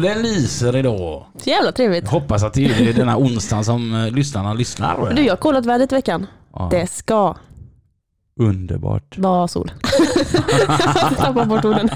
Solen lyser idag. Så jävla trevligt. Jag hoppas att det är denna onsdag som eh, lyssnarna lyssnar. Du, jag har kollat vädret i veckan. Ja. Det ska Underbart. vara sol. jag tappar bort orden.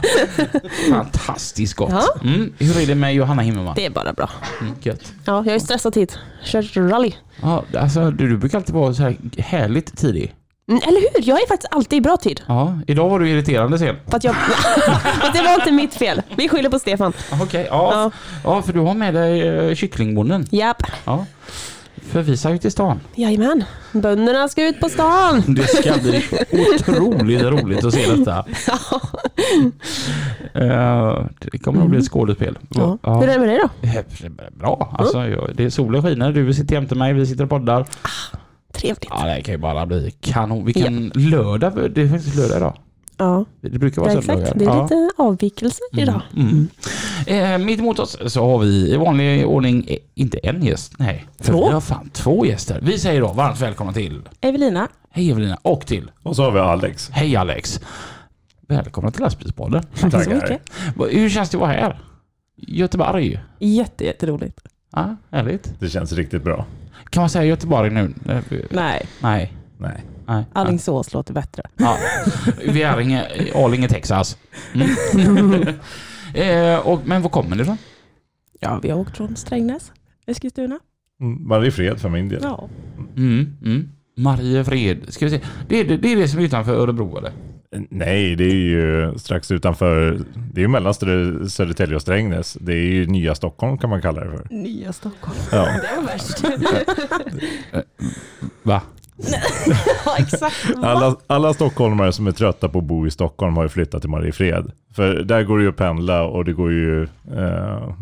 Fantastiskt gott. Ja. Mm. Hur är det med Johanna Himmelman? Det är bara bra. Mm, gött. Ja, jag är stressad hit. Kört rally. Ja, alltså, du, du brukar alltid vara så här härligt tidig. Mm, eller hur? Jag är faktiskt alltid i bra tid. Ja, idag var du irriterande sen. För att jag... Det var inte mitt fel. Vi skyller på Stefan. Okej, ja. Ja. ja. för du har med dig uh, kycklingbonden. Japp. Ja. För vi ska ju till stan. Jajamän. Bönderna ska ut på stan. Det ska bli otroligt roligt att se detta. Eh, det kommer att bli ett skådespel. Ja. Hur är det med dig då? Eh, Bra. Alltså, jag, det är solen skiner, du sitter jämte mig, vi sitter och poddar. Trevligt. Ja, det kan ju bara bli kanon. Vilken lördag, det är faktiskt lördag idag. Ja, Det brukar vara ja söndagar. exakt. Det är Ja. lite avvikelse idag. Mm. Mm. Eh, mitt emot oss så har vi i vanlig ordning eh, inte en gäst, nej. För Två. Vi har fan två gäster. Vi säger då varmt välkomna till Evelina. Hej Evelina och till Och så har vi Alex. Hej Alex. Välkomna till Lastbilspodden. Tack så mycket. Hur känns det att vara här? Göteborg? Jätte, jätteroligt. Ja, härligt. Det känns riktigt bra. Kan man säga Göteborg nu? Eh, Nej, Nej. Nej. Nej. Alingsås låter bättre. Ja. Vi är inge, Arlinge, Texas. Mm. eh, och, men var kommer ni ifrån? Ja, vi har åkt från Strängnäs, Eskilstuna. Mm, Mariefred för min del. Ja. Mm, mm. Mariefred. Ska vi se. Det är det, det är det som är utanför Örebro eller? Nej, det är ju strax utanför. Det är ju mellan Söder- Södertälje och Strängnäs. Det är ju nya Stockholm kan man kalla det för. Nya Stockholm. Ja. Det var värst. Va? ja, exakt. Alla, alla stockholmare som är trötta på att bo i Stockholm har ju flyttat till Mariefred. För där går det ju att pendla och det går ju, eh,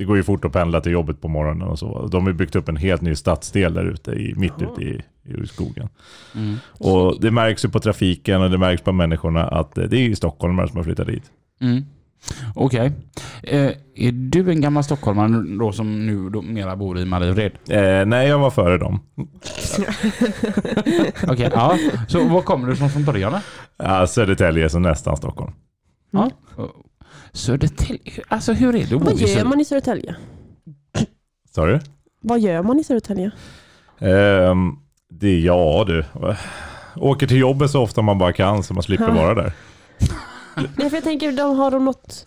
det går ju fort att pendla till jobbet på morgonen och så. De har byggt upp en helt ny stadsdel där ute, i, mitt ute i, i skogen. Mm. Och det märks ju på trafiken och det märks på människorna att eh, det är ju stockholmare som har flyttat dit. Mm. Okej. Eh, är du en gammal stockholmare då som nu då mera bor i Mariefred? Eh, nej, jag var före dem. Okej, ja. Så var kommer du från från början? Ja, Södertälje är så nästan Stockholm. Ja. Södertälje, alltså hur är det att bo Vad i gör Södertälje? man i Södertälje? Sa du? Vad gör man i Södertälje? Ehm, det, ja du. Åker till jobbet så ofta man bara kan så man slipper Ja. vara där. Nej, för jag tänker, de har de något...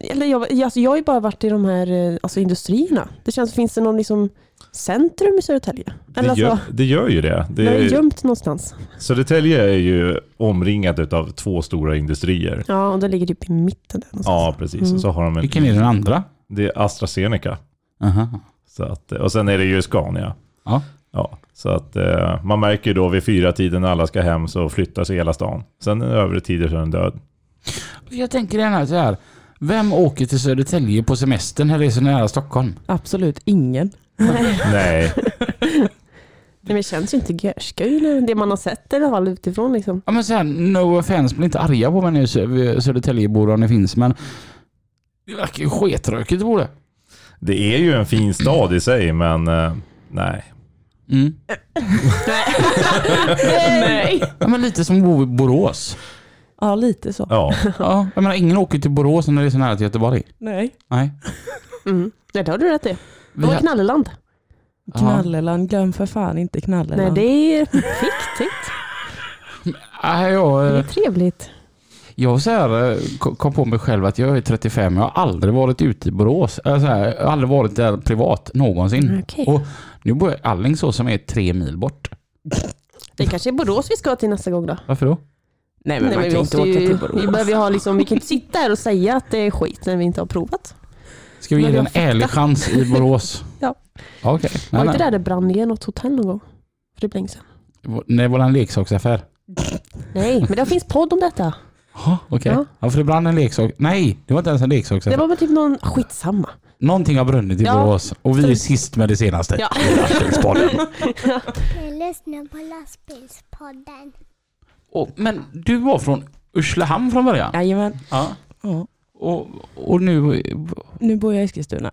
Eller jag, alltså jag har ju bara varit i de här eh, alltså industrierna. Det känns, finns det någon liksom centrum i Södertälje? Det, Eller gör, alltså, det gör ju det. det är det gömt någonstans. Södertälje är ju omringat av två stora industrier. Ja, och det ligger typ i mitten där någonstans. Ja, precis. Mm. Och så har de en, Vilken är den andra? Det är AstraZeneca. Aha. Så att, och sen är det ju Scania. Ja. Ja, så att eh, man märker ju då vid fyra tiden när alla ska hem så flyttas hela stan. Sen är övre tider så är den död. Jag tänker gärna så här. Vem åker till Södertälje på semestern när det är så nära Stockholm? Absolut ingen. Nej, Nej, men det känns ju inte görskoj, det man har sett i alla fall utifrån liksom. Ja men så här, no offense, bli inte arga på mig nu Sö- Södertäljebor om det finns men det verkar ju skitrökigt att bo där. det är ju en fin stad i sig men eh, nej. Mm. Nej! Ja men lite som att bo i Borås. Ja, lite så. Ja, Ja, jag menar ingen åker till Borås när det är så nära till Göteborg. Nej. Nej. Mm. Nej, det har du rätt i. Vi Det var knalleland. Knalleland, glöm för fan inte Nej, Knalleland. det är viktigt. Nej, jag, Det är eh, trevligt. jag så här, eh, ko- kom på mig själv att jag är 35, jag har aldrig varit ute i Borås. Eller så här, jag har aldrig varit där privat någonsin. Okej. Och nu bor jag i Alingsås som är tre mil bort. Det kanske är Borås vi ska till nästa gång då. Varför då? Nej, men Nej, man men kan vi, inte åka ju, till Borås. vi, behöver ha liksom, vi kan inte sitta här och säga att det är skit när vi inte har provat. Ska vi ge det en ärlig chans i Borås? Ja. Okej. Var Nej, inte där det brann ner något hotell någon gång? För det är länge sedan. Nej, var det en leksaksaffär? Nej, men det finns podd om detta. Jaha, okej. Ja. Ja. för det brann en leksak. Nej, det var inte ens en leksak. Det var väl typ någon, skitsamma. Någonting har brunnit i Ja. Borås och vi är sist med det senaste. Ja. Lastbilspodden. Jag lyssnar på lastbilspodden. Och, men du var från Urslehamn från början? Jajamän. Ja. Ja. Och, och nu... Nu bor jag i Eskilstuna.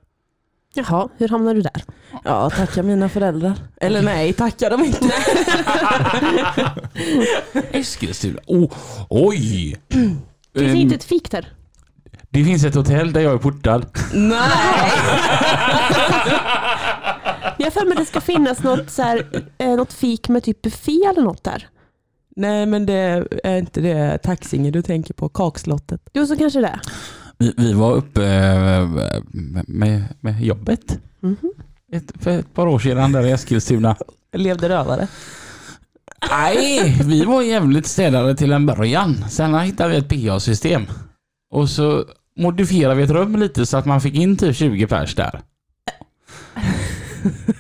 Jaha, hur hamnade du där? Ja, tacka mina föräldrar. Eller nej, tacka dem inte. Eskilstuna. Oh, oj! Finns det Ehm, inte ett fik där? det finns ett hotell där jag är portad. nej! Jag har för mig det ska finnas något, så här, eh, något fik med typ buffé eller något där. Nej, men det är inte det Taxinge du tänker på. Kakslottet. Jo, så kanske det. Vi, vi var uppe eh, med, med jobbet Mhm. ett, för ett par år sedan där i Eskilstuna. Levde rövare. Nej, vi var jävligt städade till en början. Sen hittade vi ett PA-system. Och så modifierade vi ett rum lite så att man fick in typ 20 pers där.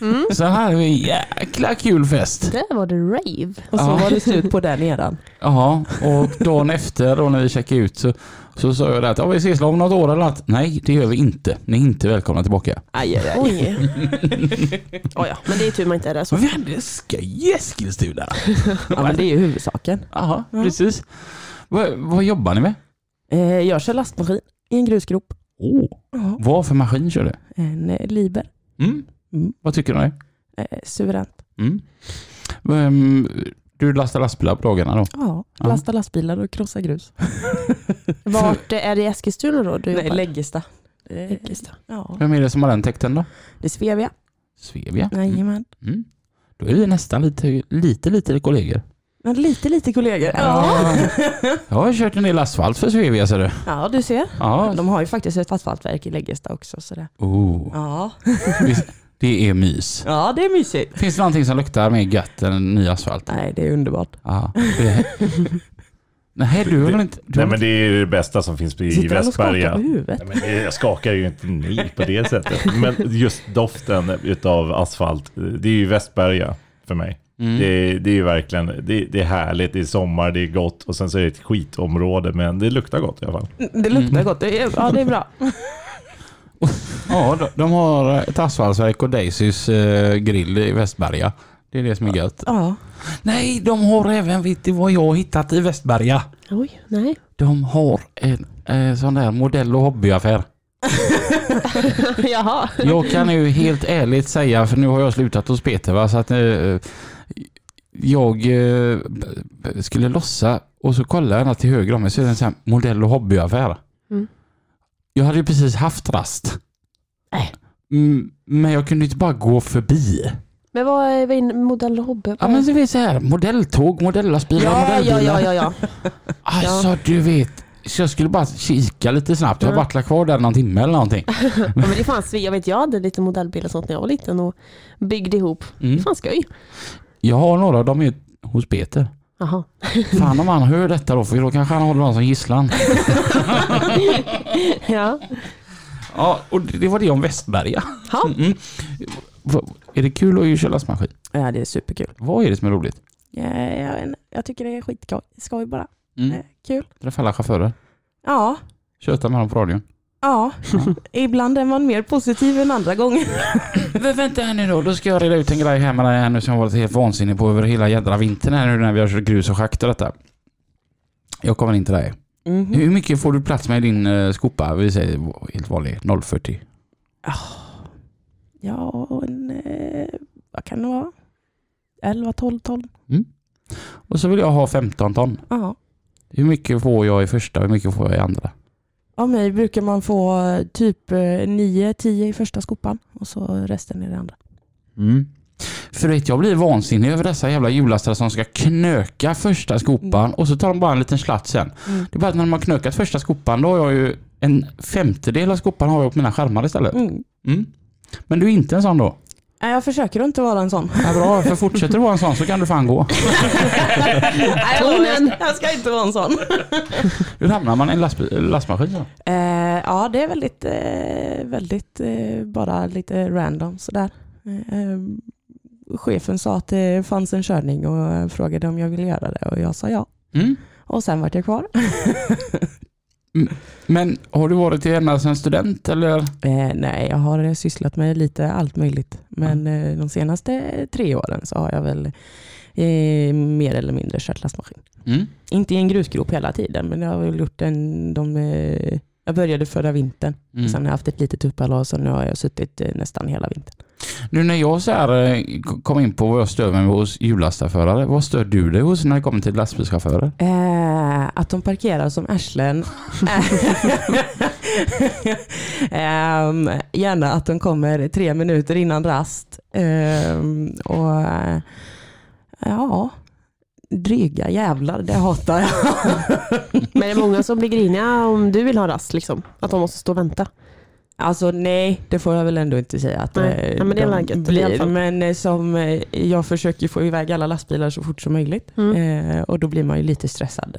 Mm. Så hade vi en jäkla kul fest. Där var det rave. Och så Ja. var det slut på den eran. Ja, och dagen efter då när vi checkade ut så, så sa jag det att ja, vi ses om något år eller något. Nej, det gör vi inte. Ni är inte välkomna tillbaka. Aj, aj, aj. Oj. oh, ja, men det är tur man inte är där så. Men vi hade skoj i Eskilstuna. Ja, men det är ju huvudsaken. Jaha, Ja. precis. Vad, vad jobbar ni med? Eh, jag kör lastmaskin i en grusgrop. Oh, vad för maskin kör du? En eh, Liber. Mm. Mm. Vad tycker du om det? Eh, suveränt. Mm. Ehm, du lastar lastbilar på dagarna då? Ja, Ja. lasta lastbilar och krossa grus. Vart är det i Eskilstuna då? Du Nej, jobbar? Läggesta. Eh, Läggesta. Ja, Vem är det som har den täkten då? det är Svevia. Svevia? Mm. Jajamän. Mm. Då är vi nästan lite, lite, lite kollegor. Men lite, lite kollegor. Ja. Jag har kört en del asfalt för Svevia ser du. Ja, du ser. Ja. De har ju faktiskt ett asfaltverk i Läggesta också. Så det. Oh, Ja. det är mys. ja, det är mysigt. Finns det någonting som luktar mer gött än ny asfalt? Nej, det är underbart. Ja. Det... Nej, du har väl inte... Du Nej men det är det bästa som finns i Sitter Västberga. Nej, men det- jag skakar ju inte nej på det sättet. Men just doften utav asfalt, det är ju Västberga för mig. Mm. Det, det är ju verkligen, det, det är härligt, det är sommar, det är gott och sen så är det ett skitområde men det luktar gott i alla fall. Det luktar Mm. gott. Det är, ja, det är bra. Ja, de, de har ett asfaltverk och Daisys eh, grill i Västberga. Det är det som är gött. Ja. Nej, de har även, vet du vad jag har hittat i Västberga? Oj, nej. De har en eh, sån där modell och hobbyaffär. Jaha. Jag kan ju helt ärligt säga, för nu har jag slutat hos Peter va, så att eh, jag eh, skulle lossa och så kollade jag till höger om mig så är det en sån här modell och hobbyaffär. Mm. Jag hade ju precis haft rast. Mm, men jag kunde inte bara gå förbi. Men vad är är modell och hobby? Ja men du vet så här, modelltåg, modellastbilar, ja, ja, modellbilar. ja, ja, ja. Alltså du vet, så jag skulle bara kika lite snabbt. Jag har Ja. varit kvar där någon timme eller någonting. ja men det fanns, jag vet jag hade lite modellbilar och sånt när jag var liten och byggde ihop. Mm. Det fanns skoj. Jag har några dem ju hos Peter. Jaha. Fan om han hör detta då, för då kanske han håller dem som gisslan. Ja. Ja, och det var det om Västberga. Ha. Mm. Va- Är det kul att köra lastmaskin? ja, det är superkul. Vad är det som är roligt? Ja, jag, jag tycker det är skitskoj skoj bara. Mm. Kul. Träffa alla chaufförer. Ja, Köta med dem på radion. Ja. Ibland är man mer positiv än andra gånger. Men vänta här nu då, då ska jag reda ut en grej här med dig här nu som jag har varit helt vansinnig på över hela jädra vintern här nu när vi har kört grus och schakt och detta. Jag kommer in till dig. Mhm. Hur mycket får du plats med i din uh, skopa? Vi säger helt vanlig 040. Ja, en, eh, vad kan det vara? 11-12 ton. Och så vill jag ha 15 ton. Ja. Hur mycket får jag i första och hur mycket får jag i andra? Av mig brukar man få eh, typ 9-10 i första skopan och så resten i det andra. Mm. För vet, jag blir vansinnig över dessa jävla hjullastare som ska knöka första skopan Mm. och så tar de bara en liten slatt sen. Mm. Det är bara att när de har knökat första skopan då har jag ju en femtedel av skopan har jag på mina skärmar istället. Mm. Mm. Men du är inte en sån då? Nej, Jag försöker inte vara en sån. Ja, bra, för fortsätter du vara en sån så kan du fan gå. Nej, Tonen. jag ska inte vara en sån. Hur hamnar man i en lastbil, lastmaskin då? Eh, ja, det är väldigt, eh, väldigt eh, bara lite random sådär. Eh, chefen sa att det fanns en körning och frågade om jag ville göra det och jag sa ja. Mm. Och sen vart jag kvar. Men har du varit i ända sedan student eller? Eh, nej, jag har sysslat med lite allt möjligt. Men eh, de senaste tre åren så har jag väl eh, mer eller mindre kört lastmaskin. Mm. Inte i en grusgrop hela tiden, men jag har väl gjort en... De, eh, jag började förra vintern. Mm. Sen har jag haft ett litet uppehåll och nu har jag suttit eh, nästan hela vintern. Nu när jag så här eh, kom in på vad jag stör mig med hos hjullastaförare, vad stör du dig hos när det kommer till lastbilschaufförer? Eh, att de parkerar som arslen. Ehm, gärna att de kommer tre minuter innan rast. Ehm, och eh, ja, dryga jävlar, det hatar jag. Men det är många som blir griniga om du vill ha rast, liksom. att de måste stå och vänta. Alltså nej, det får jag väl ändå inte säga att Nej. eh, Ja, men det är de alla blir. Men eh, som eh, jag försöker få iväg alla lastbilar så fort som möjligt. Mm. Och då blir man ju lite stressad.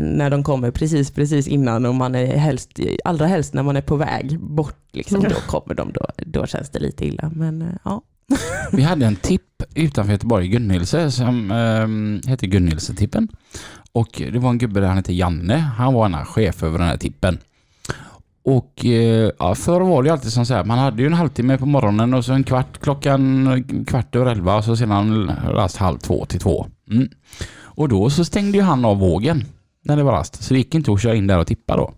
när de kommer precis, precis innan och man är helst, allra helst när man är på väg bort. Liksom, Mm. Då kommer de, då, då känns det lite illa. Men ja. Vi hade en tipp utanför Göteborg, Gunnilse, som eh, hette Gunnilse-tippen. Och det var en gubbe där, han hette Janne. Han var en chef över den här tippen. Och eh, ja, förr var det ju alltid som så här, man hade ju en halvtimme på morgonen och så en kvart klockan kvart över elva och så sedan rast halv två till två. Mm. Och då så stängde ju han av vågen när det var rast, så det gick inte att köra in där och tippa då.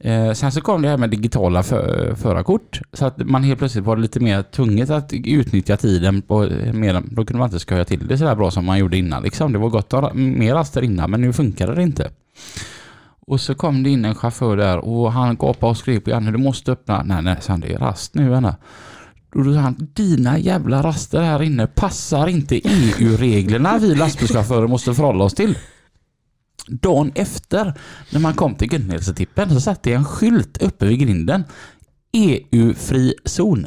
Eh, sen så kom det här med digitala för, förarkort så att man helt plötsligt var lite mer tvunget att utnyttja tiden på mer, då kunde man inte skoja till det sådär bra som man gjorde innan liksom. Det var gott att ha mer raster innan men nu funkade det inte. Och så kom det in en chaufför där och han gapade och skrek på Janne du måste öppna. Nej nej, sa han, det är rast nu Janne. Och då sa han, dina jävla raster här inne passar inte EU-reglerna vi lastbilschaufförer måste förhålla oss till. Dagen efter, när man kom till Gunnelsetippen, så satt det en skylt uppe vid grinden. EU-fri zon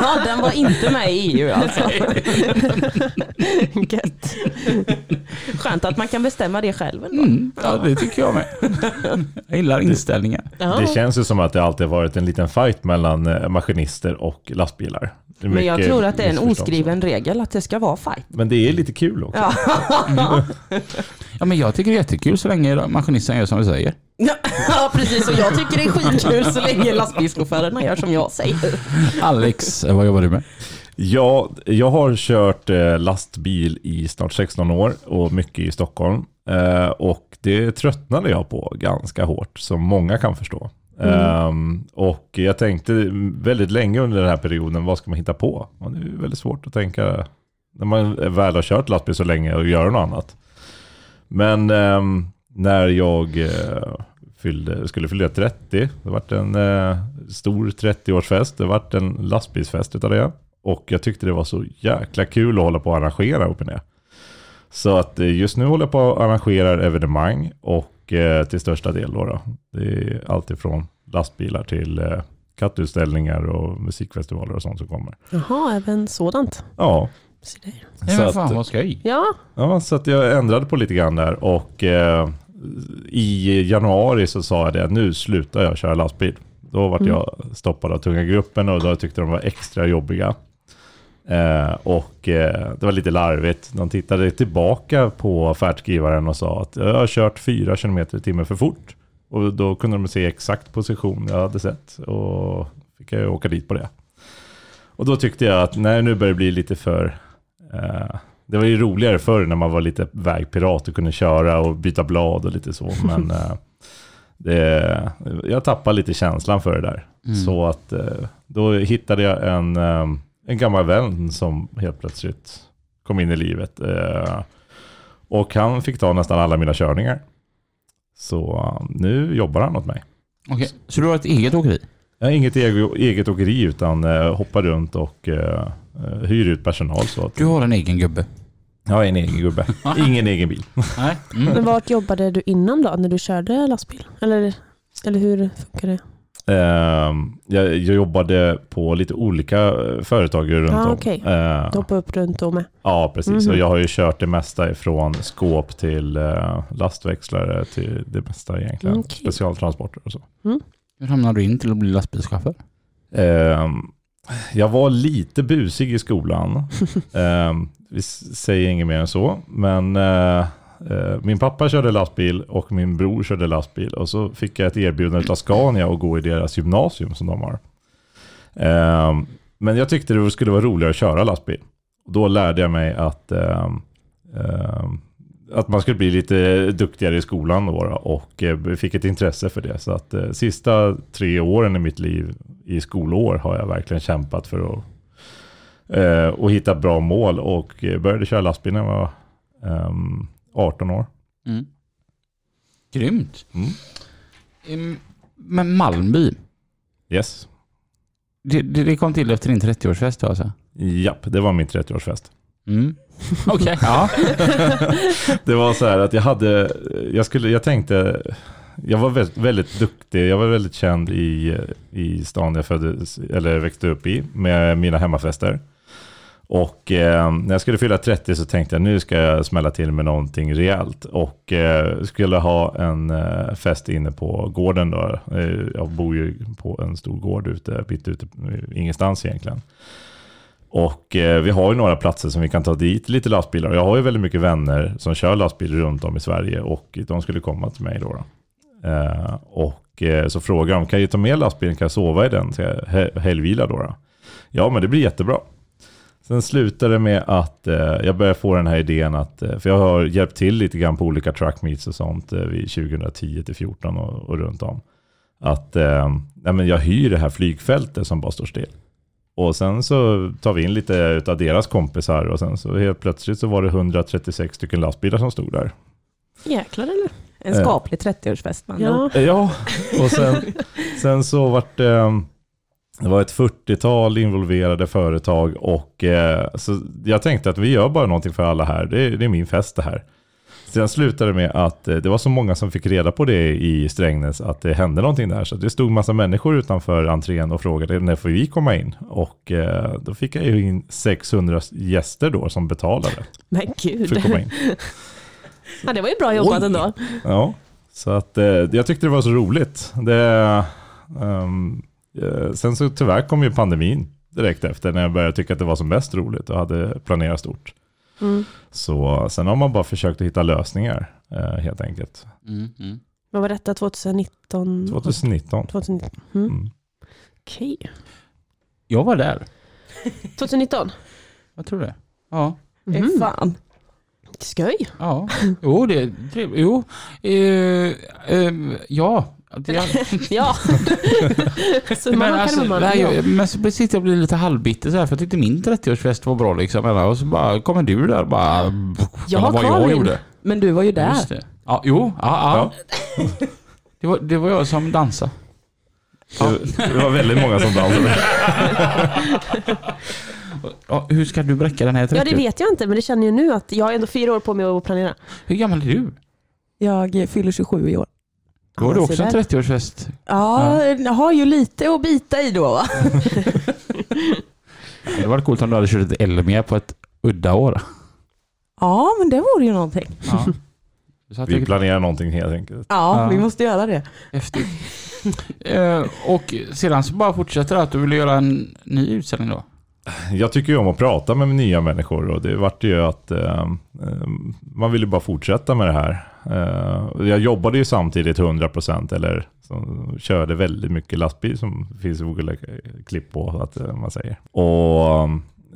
ja, den var inte med i EU alltså. Gött. Skönt att man kan bestämma det själv ändå. Mm, ja, det tycker jag med. Jag gillar inställningen. Det känns ju som att det alltid har varit en liten fight mellan eh, maskinister och lastbilar. Men jag tror att det är en oskriven regel att det ska vara fight. Men det är lite kul också. Ja. Ja, men jag tycker det är jättekul så länge maskinisten gör som vi säger. ja, precis. Och jag tycker det är skitkul så länge lastbilschaufförerna gör som jag säger. Alex, vad jobbar du med? Ja, jag har kört eh, lastbil i snart 16 år och mycket i Stockholm. Eh, och det tröttnade jag på ganska hårt, som många kan förstå. Ehm, och jag tänkte väldigt länge under den här perioden, vad ska man hitta på? Och det är väldigt svårt att tänka när man väl har kört lastbil så länge och göra något annat. Men ehm, när jag eh, fyllde, skulle fylla 30, det vart en eh, stor 30-årsfest, det vart en lastbilsfest utav det. Och jag tyckte det var så jäkla kul att hålla på och arrangera uppe ner. Så att eh, just nu håller jag på och arrangerar evenemang och eh, till största del då, då. Det är allt ifrån lastbilar till eh, kattutställningar och musikfestivaler och sånt som kommer. Jaha, även sådant. Ja, Se där. Nej, Så men att- fan vad skoj. Ja, ja, så att jag ändrade på lite grann där och eh, i januari så sa jag det nu slutar jag köra lastbil. Då vart Mm. jag stoppad av tunga gruppen och då tyckte de var extra jobbiga. Eh, och eh, det var lite larvigt. De tittade tillbaka på färdskrivaren och sa att jag har kört 4 km i timmen för fort. Och då kunde de se exakt position jag hade sett och fick jag åka dit på det. Och då tyckte jag att nej, nu börjar det bli lite för... Eh, det var ju roligare förr när man var lite vägpirat och kunde köra och byta blad och lite så. Men eh, det, jag tappade lite känslan för det där. Mm. Så att eh, då hittade jag en, eh, en gammal vän som helt plötsligt kom in i livet. Och han fick ta nästan alla mina körningar. Så nu jobbar han åt mig. Okej, Så du har ett eget åkeri? Jag har inget eget, eget åkeri utan eh, hoppar runt och eh, hyr ut personal. Så att Du har en egen gubbe? Jag har en egen gubbe. Ingen egen bil. Nej. Mm. men vart jobbade du innan då, när du körde lastbil? Eller, eller hur funkar det? Ehm, jag, jag jobbade på lite olika eh, företag runt Ah, om. okej. Eh, Du hoppade upp runt och med? ja, precis. Mhm. Och jag har ju kört det mesta ifrån skåp till eh, lastväxlare till det mesta egentligen. Okej. Specialtransporter och så. Hur hamnade du in till att bli lastbilschaufför? Ehm, Jag var lite busig i skolan. eh, vi säger inget mer än så. Men eh, eh, min pappa körde lastbil och min bror körde lastbil. Och så fick jag ett erbjudande av Scania att gå i deras gymnasium som de har. Eh, men jag tyckte det skulle vara roligare att köra lastbil. Då lärde jag mig att, eh, eh, att man skulle bli lite duktigare i skolan då, då och eh, fick ett intresse för det. Så att eh, sista tre åren i mitt liv i skolår har jag verkligen kämpat för att eh, och hitta bra mål och eh, började köra lastbil när jag var ehm, 18 år. Mm. Grymt. Mm. Men Malmby, Yes. det, det, det kom till efter din 30-årsfest alltså? Japp, det var min 30-årsfest. Mm. Okej, ja. Det var så här att jag hade, jag skulle, jag tänkte, jag var väldigt, väldigt duktig, jag var väldigt känd i, i stan jag föddes, eller växte upp i, med mina hemmafester. Och eh, när jag skulle fylla 30 så tänkte jag nu ska jag smälla till med någonting rejält. Och eh, skulle ha en eh, fest inne på gården då. Eh, jag bor ju på en stor gård ute, mitt ute, eh, ingenstans egentligen. Och eh, vi har ju några platser som vi kan ta dit lite lastbilar. Och jag har ju väldigt mycket vänner som kör lastbil runt om i Sverige och de skulle komma till mig då. då. Eh, och eh, så frågar de, kan jag ta med lastbilen, kan jag sova i den? Ska jag helgvila då, då? Ja, men det blir jättebra. Sen slutade det med att eh, jag började få den här idén att, eh, för jag har hjälpt till lite grann på olika track meets och sånt eh, vid 2010 till 14 och, och runt om. Att eh, nej, men jag hyr det här flygfältet som bara står still. Och sen så tar vi in lite av deras kompisar och sen så helt plötsligt så var det 136 stycken lastbilar som stod där. Jäklar eller? En skaplig 30-årsfest man. Ja. Eh, Ja, och sen, sen så vart det, det var ett 40-tal involverade företag och eh, så jag tänkte att vi gör bara någonting för alla här. Det är, det är min fest det här. Sen slutade det med att eh, det var så många som fick reda på det i Strängnäs att det hände någonting där. Så det stod massa människor utanför entrén och frågade när får vi komma in? Och eh, då fick jag ju in 600 gäster då som betalade Men för att gud. komma in. Ja, det var ju bra jobbat Oj. ändå. Ja, så att eh, jag tyckte det var så roligt. Det, eh, sen så tyvärr kom ju pandemin direkt efter när jag började tycka att det var som mest roligt och hade planerat stort. Mm. Så sen har man bara försökt att hitta lösningar eh, helt enkelt. Mm, mm. Vad var detta? 2019? 2019. 2019. Mm. Mm. Okej. Jag var där. 2019? Jag tror det. Ja. Mm. Fan. Skoj. Ja. Jo, det är trevligt. Jo. Eh, eh, ja. Det, Ja. så men, alltså, man nej, ja. jag, men så precis jag blir lite halvbitter så här, för jag tyckte min 30-årsfest var bra liksom. Och så bara kommer du där och bara... Ja, kolla vad jag gjorde. Men du var ju där. Just det. Ja, jo. Ja, ja. Det, var, det var jag som dansade. Det, det var väldigt många som dansade. Ja, hur ska du bräcka den här 30? ja, det vet jag inte, men det känner jag nu att jag har ändå fyra år på mig att planera. Hur gammal är du? Jag fyller 27 i år. Då har du också så en där. 30-årsfest. Ja, jag har ju lite att bita i då. va? Det hade varit coolt om du hade kört ett Elmia på ett udda år. Ja, men det vore ju någonting. Ja. Vi planerar någonting helt enkelt. Ja, Ja. vi måste göra det. häftigt. Eh, och sedan så bara fortsätter det att du vill göra en ny utställning då? Jag tycker ju om att prata med nya människor och det vart ju att eh, eh man vill ju bara fortsätta med det här. Eh, jag jobbade ju samtidigt 100% eller som, körde väldigt mycket lastbil som finns i olika klipp på att eh, man säger. Och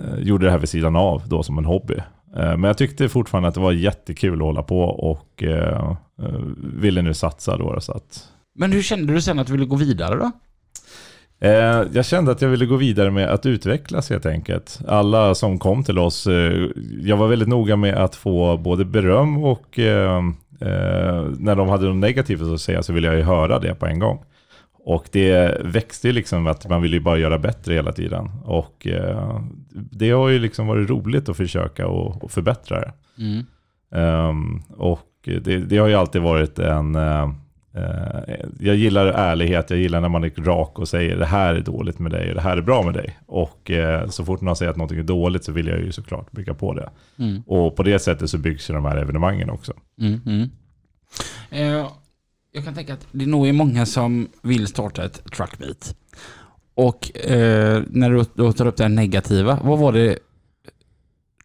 eh, gjorde det här vid sidan av då som en hobby. Eh, men jag tyckte fortfarande att det var jättekul att hålla på och eh, eh ville nu satsa då. Så att Men hur kände du sen att du ville gå vidare då? Eh, jag kände att jag ville gå vidare med att utvecklas helt enkelt. Alla som kom till oss, eh, jag var väldigt noga med att få både beröm och eh, när de hade något negativt att säga så ville jag ju höra det på en gång. Och det växte ju liksom att man ville ju bara göra bättre hela tiden. Och det har ju liksom varit roligt att försöka och, och förbättra det. Mm. Ehm, och det, det har ju alltid varit en... eh, jag gillar ärlighet, jag gillar när man är rak och säger det här är dåligt med dig och det här är bra med dig. Och eh, så fort någon säger att någonting är dåligt så vill jag ju såklart bygga på det. Mm. Och på det sättet så byggs ju de här evenemangen också. Mm, mm. Eh, jag kan tänka att det nog är många som vill starta ett truckmeet. Och eh, när du då tar upp det negativa, vad var det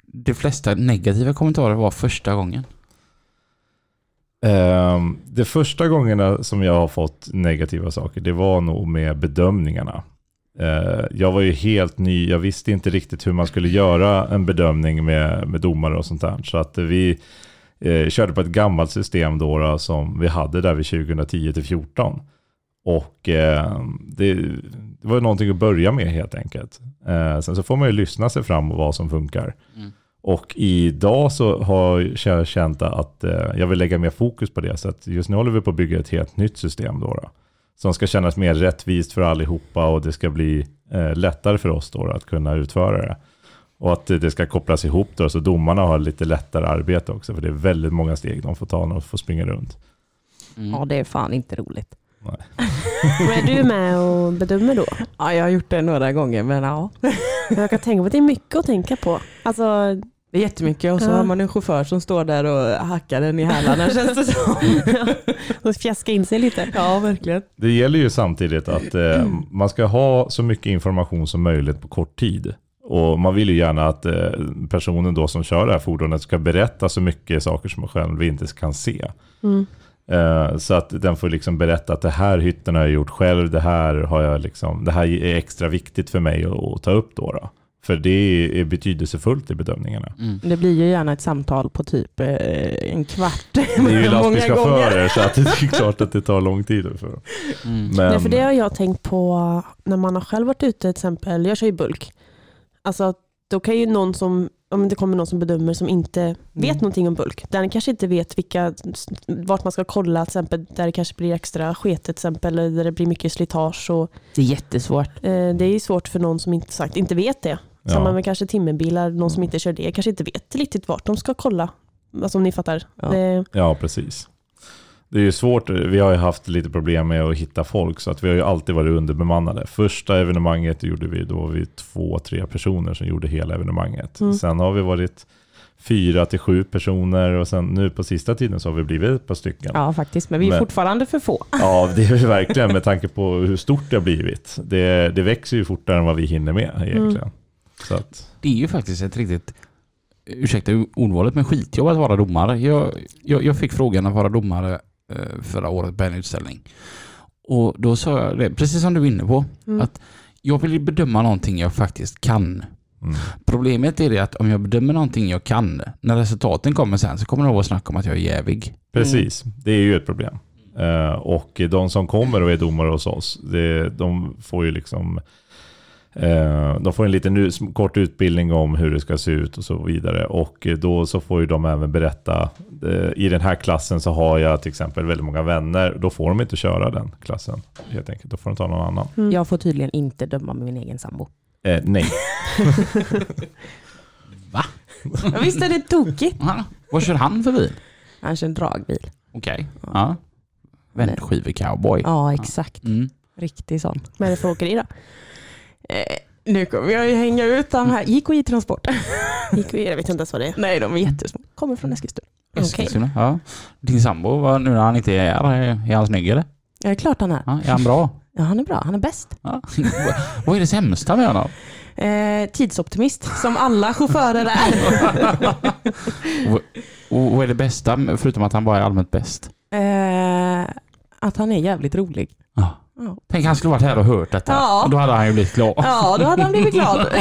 de flesta negativa kommentarer var första gången? Ehm, um, de första gångerna som jag har fått negativa saker, det var nog med bedömningarna. Uh, jag var ju helt ny, jag visste inte riktigt hur man skulle göra en bedömning med, med domare och sånt där. Så att vi uh, körde på ett gammalt system då, då som vi hade där vid 2010 till 14. Och uh, det, det var ju någonting att börja med helt enkelt. Sen så får man ju lyssna sig fram och vad som funkar. Mm. Och idag så har jag känt att eh, jag vill lägga mer fokus på det. Så att just nu håller vi på att bygga ett helt nytt system då. då som ska kännas mer rättvist för allihopa och det ska bli eh, lättare för oss då, då att kunna utföra det. Och att det ska kopplas ihop då, så domarna har lite lättare arbete också, för det är väldigt många steg de får ta när de får springa runt. Mm. Ja, det är fan inte roligt. Är du med och bedömer då? Ja, jag har gjort det några gånger, men ja. Jag kan tänka på att det är mycket att tänka på. Alltså, Det är jättemycket och så Ja. har man en chaufför som står där och hackar den i hälarna känns det som. att fjäska in sig lite. Ja, verkligen. Det gäller ju samtidigt att eh, man ska ha så mycket information som möjligt på kort tid. Och man vill ju gärna att eh, personen då som kör det här fordonet ska berätta så mycket saker som man själv inte kan se. Mm. Eh, så att den får liksom berätta att det här hytten har jag gjort själv, det här, har jag liksom, det här är extra viktigt för mig att, att ta upp då. då. För det är betydelsefullt i bedömningarna. Mm. Det blir ju gärna ett samtal på typ eh, en kvart. Det är ju lastbilschaufförer så att det är klart att det tar lång tid. För. Mm. Men, Nej, för det har jag tänkt på när man har själv varit ute till exempel, jag kör ju bulk. Alltså då kan ju någon som, om det kommer någon som bedömer som inte vet Mm. någonting om bulk, där den kanske inte vet vilka, vart man ska kolla, till exempel, där det kanske blir extra sketet, till exempel, eller där det blir mycket slitage. Och, Det är jättesvårt. eh, det är svårt för någon som inte, sagt, inte vet det. Ja. Samma med kanske timmerbilar, någon som inte kör det kanske inte vet riktigt vart de ska kolla. Alltså om ni fattar. Ja. Det, Ja, precis. Det är ju svårt, vi har ju haft lite problem med att hitta folk så att vi har ju alltid varit underbemannade. Första evenemanget gjorde vi, då var vi två, tre personer som gjorde hela evenemanget. Mm. Sen har vi varit fyra till sju personer och sen nu på sista tiden så har vi blivit ett par stycken. Ja, faktiskt. Men vi är Men- fortfarande för få. Ja, det är vi verkligen med tanke på hur stort det har blivit. Det, det växer ju fortare än vad vi hinner med egentligen. Så att, Det är ju faktiskt ett riktigt, ursäkta ordvalet, men skitjobb att vara domare. Jag, jag, jag fick frågan att vara domare förra året på en utställning. Och då sa jag det, precis som du är inne på, mm. Att- jag vill ju bedöma någonting jag faktiskt kan. mm. Problemet är det att om jag bedömer någonting jag kan, när resultaten kommer sen så kommer det att snacka om att jag är jävig. Precis, det är ju ett problem. Eh, och de som kommer och är domare hos oss, det, de får ju liksom eh, de får en liten kort utbildning om hur det ska se ut och så vidare. Och eh, då så får ju de även berätta, eh, i den här klassen så har jag till exempel väldigt många vänner. Då får de inte köra den klassen helt enkelt. Då får de ta någon annan. Mm. Jag får tydligen inte döma med min egen sambo. Eh, nej, Va? Ja, visst är det tokigt? Aha. Vad kör han för bil? Han kör en dragbil. Okej. Ja. Vändskive-cowboy. Ja, exakt. Mm. Riktig sån. Vad är det för åkeri då? Eh, nu kommer jag ju hänga ut de här. IKI Transport. Gick vi- Jag vet inte ens vad det är. Nej, de är jättesmå. Kommer från Eskilstuna. Eskilstuna, Ja. Din sambo, vad- nu när han inte är här, är är han snygg eller? Ja, det är klart han är. Ja, är han bra? Ja, han är bra. Han är bäst. Ja. vad är det sämsta med honom? Eh, tidsoptimist, som alla chaufförer är. Och vad är det bästa, förutom att han bara är allmänt bäst? eh, att han är jävligt rolig. Ja. Ja. Tänk han skulle varit här och hört detta. Ja. Då hade han ju blivit glad. Ja, då hade han blivit glad.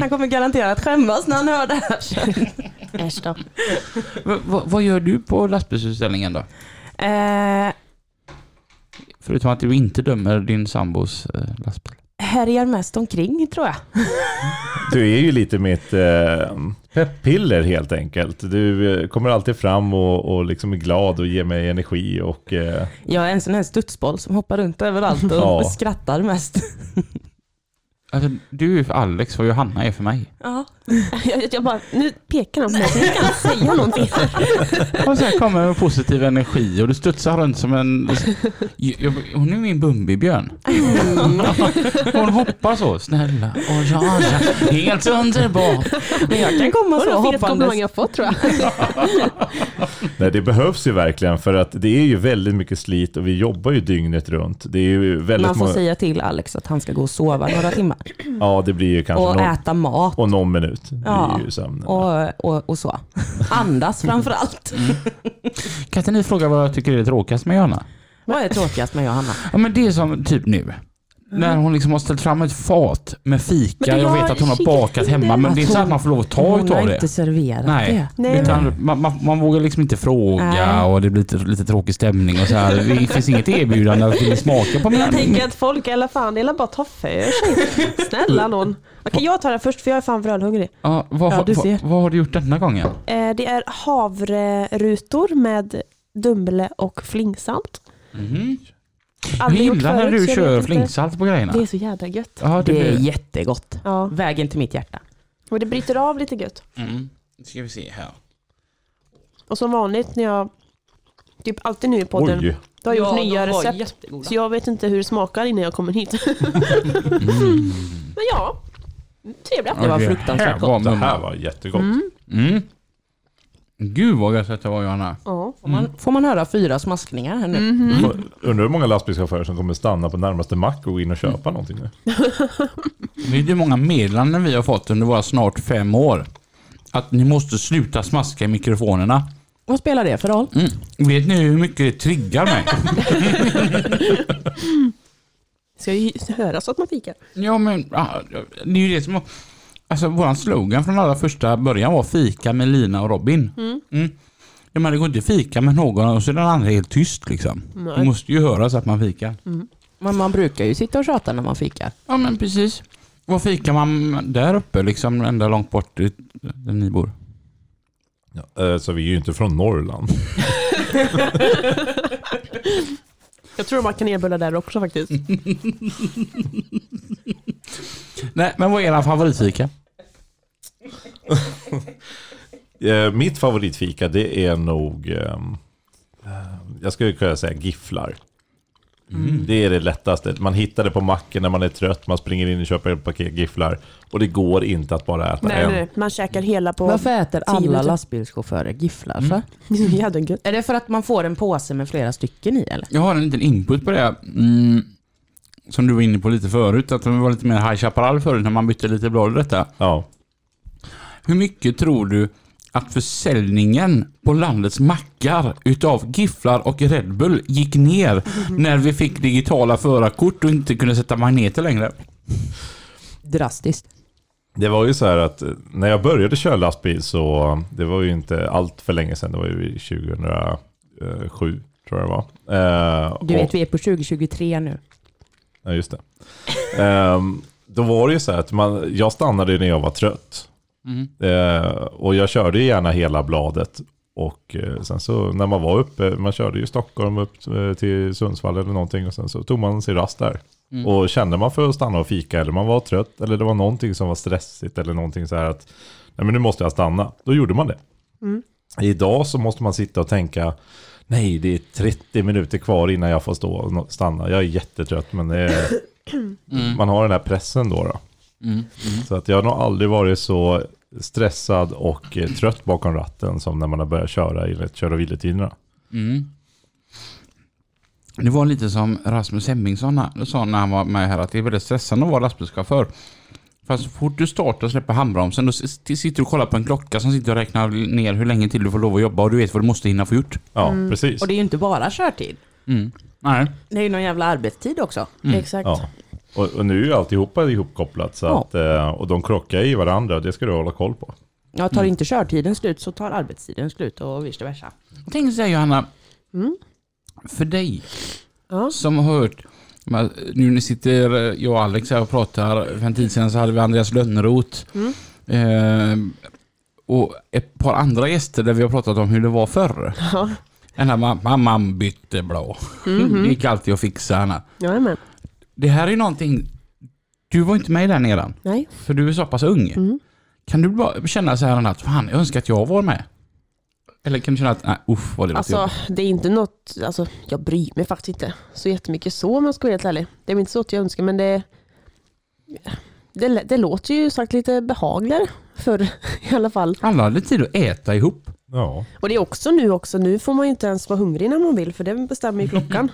Han kommer garanterat skämmas när han hör det här sen. Äsch då. V- v- vad gör du på lastbilsutställningen då? Eh, Förutom att du inte dömer din sambos eh, lastbil. Härjar mest omkring tror jag. du är ju lite mitt eh, peppiller helt enkelt. Du eh, kommer alltid fram och, och liksom är glad och ger mig energi och eh, Jag är en sån här studsboll som hoppar runt överallt och Ja. skrattar mest. Alltså, du är för Alex vad Johanna är för mig. Ja. Jag, jag bara, nu pekar han på mig, så jag kan säga någonting. Och sen kommer med positiv energi och du studsar runt som en... Jag, hon är min Bumbibjörn. Hon hoppar så. Snälla och ja, ja. Helt underbart. Men jag kan komma så är det komplimang hoppandes. jag fått tror jag. Nej, det behövs ju verkligen för att det är ju väldigt mycket slit och vi jobbar ju dygnet runt. Det är ju väldigt Man får säga till Alex att han ska gå och sova några timmar. Ja, det blir ju kanske Och någon... äta mat. Och någon minut blir Ja, ju sömnen. Och, och, och så. Andas framför allt. Kan inte ni fråga vad jag tycker är det tråkigast med Johanna? Vad är tråkigast med Johanna? Ja men det är som typ nu. När hon liksom har ställt fram ett fat med fika. Jag vet att hon har bakat hemma men det är inte så att man får lov att ta Hon utav har det. inte serverat Nej. det. Nej, Utan man, man, man vågar liksom inte fråga Nej. och det blir lite, lite tråkig stämning och så här. Det finns inget erbjudande att smaka på Men jag tänker att folk i alla fall, bara ta för sig. Snälla någon. Okej, jag tar den först för jag är fan för ölhungrig. Ja, vad, Ja, har- du vad, ser. vad har du gjort denna gången? Eh, det är havrerutor med Dumble och flingsalt. Mhm. Jag Aldrig gillar när du kör flingsalt på grejerna. Det är så jädra gött. Ja, det Det är blir... jättegott. Ja. Vägen till mitt hjärta. Och det bryter av lite gött. Mm. Nu ska vi se här. Och som vanligt när jag, typ alltid nu i podden, Oj, då har jag gjort Ja, nya recept. jättegoda. Så jag vet inte hur det smakar innan jag kommer hit. Mm. Men ja, trevligt. Det var fruktansvärt här var det här var jättegott. Mm. Gud vad gött det var Johanna. Ja. Får man, får man höra fyra smaskningar här nu? Mhm. Undrar hur många lastbilschaufförer som kommer stanna på närmaste mack och gå in och köpa någonting nu. Vet du hur många meddelanden vi har fått under våra snart fem år? Att ni måste sluta smaska i mikrofonerna. Vad spelar det för roll? Mm. Vet ni hur mycket det triggar mig? Ska ju höras att man fikar. ja men, det är ju det som... Alltså våran slogan från allra första början var fika med Lina och Robin. Mm. Mm. Ja, men det går inte att fika med någon och så är den andra helt tyst liksom. Nej. Det måste ju höras att man fikar. Men man brukar ju sitta och tjata när man fikar. Ja men precis. Var fikar man där uppe liksom ända långt bort i- där ni bor? Ja, eh, så vi är ju inte från Norrland. Jag tror de har kanelbullar där också faktiskt. Nej men vad är era favoritfika? Eh, Mitt favoritfika det är nog, ehm, eh, jag skulle kunna säga gifflar. Det är det lättaste. Man hittar det på macken när man är trött, man springer in och köper ett paket gifflar. Och det går inte att bara äta Nej, en. nej, man käkar hela på... Varför äter alla lastbilschaufförer gifflar för? Det är det för att man får en påse med flera stycken i eller? Jag har en liten input på det. Mm, som du var inne på lite förut, att det var lite mer High Chaparral förut när man bytte lite blad i detta. Ja. Hur mycket tror du att försäljningen på landets mackar utav gifflar och Red Bull gick ner när vi fick digitala förarkort och inte kunde sätta magneter längre? Drastiskt. Det var ju så här att eh, när jag började köra lastbil så, det var ju inte allt för länge sedan, det var ju 2007 tror jag det var. Eh, Du och- vet vi är på 2023 nu. Ja, just det. Ehm, då var det ju så här att man, jag stannade när jag var trött. Mm. Eh, och jag körde gärna hela bladet. Och eh, sen så när man var uppe, man körde ju Stockholm upp eh, till Sundsvall eller någonting. Och sen så tog man sig rast där. Mm. Och kände man för att stanna och fika eller man var trött eller det var någonting som var stressigt eller någonting så här att nej men nu måste jag stanna. Då gjorde man det. Mm. Idag så måste man sitta och tänka nej det är 30 minuter kvar innan jag får stå och stanna. Jag är jättetrött men är, Mm. man har den här pressen då. då. Mm. Mm. Så att jag har nog aldrig varit så stressad och eh, trött bakom ratten som när man har börjat köra i kör och vilotiderna. Mm. Det var lite som Rasmus Hemmingsson sa när han var med här att det är väldigt stressande att vara lastbilschaufför. För så fort du startar och släpper handbromsen då sitter du och kollar på en klocka som sitter och räknar ner hur länge till du får lov att jobba och du vet vad du måste hinna få gjort. Ja, Mm. precis. Och det är ju inte bara körtid. Mm. Nej. Det är ju någon jävla arbetstid också. Mm. Exakt. Ja. Och, och nu är ju alltihopa ihopkopplat så Ja. att, eh, och de krockar i varandra. Det ska du hålla koll på. Ja, tar Mm. inte körtiden slut så tar arbetstiden slut och vice versa. Jag tänkte säga Johanna, Mm. för dig Ja. som har hört men nu när sitter eh, jag och Alex här och pratar. För en tid sedan så hade vi Andreas Lönnroth. Mm. Eh, och ett par andra gäster där vi har pratat om hur det var förr. Ja. Den här ma- mamman bytte blå. Mhm. Det gick alltid att fixa henne. Jajamän. Det här är någonting... Du var inte med där nedan. Nej. För du är så pass ung. Mm. Kan du bara känna så här att fan, jag önskar att jag var med? Eller kan du känna att, nej uff vad det låter Alltså det är inte något, alltså jag bryr mig faktiskt inte så jättemycket så om jag ska vara helt ärlig. Det är inte så att jag önskar men det, det, det låter ju sagt lite behagligare för i alla fall. Alla hade tid att äta ihop. Ja. Och det är också nu också, nu får man ju inte ens vara hungrig när man vill för det bestämmer ju klockan.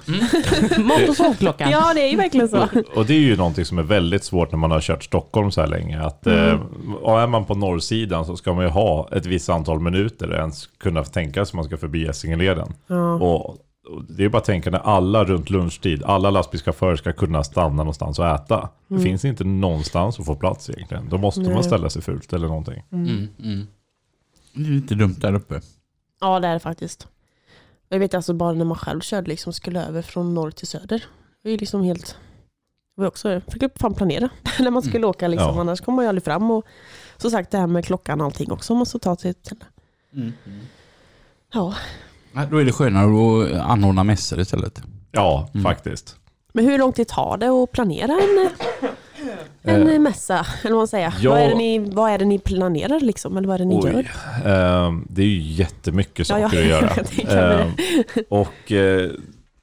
Mat och sovklockan. Ja det är ju verkligen så. Och det är ju någonting som är väldigt svårt när man har kört Stockholm så här länge. Att, eh, och är man på norrsidan så ska man ju ha ett visst antal minuter ens kunna tänka sig att man ska förbi Essingeleden. Ja. Och, och det är bara att tänka när alla runt lunchtid, alla lastbilschaufförer ska kunna stanna någonstans och äta. Det finns inte någonstans att få plats egentligen. Då måste Nej. man ställa sig fult eller någonting. Mm, mm. Det är lite dumt där uppe. ja det är det faktiskt. Jag vet alltså bara när man själv körde liksom skulle över från norr till söder. Det är ju liksom helt, var också, fick jag fan planera när man skulle åka liksom. Ja. Annars kommer man ju aldrig fram och så sagt det här med klockan och allting också måste ta sig till. Mm. Ja. Ja, Då är det skönare att anordna mässor istället. Ja, Mm. faktiskt. Men hur lång tid tar det att planera en, en Eh, mässa? Eller vad man säger. ja. Vad, är det ni, vad är det ni planerar liksom? Eller vad är det ni Oj, gör? ehm, det är ju jättemycket Ja, saker ja. att göra. Ehm, och eh,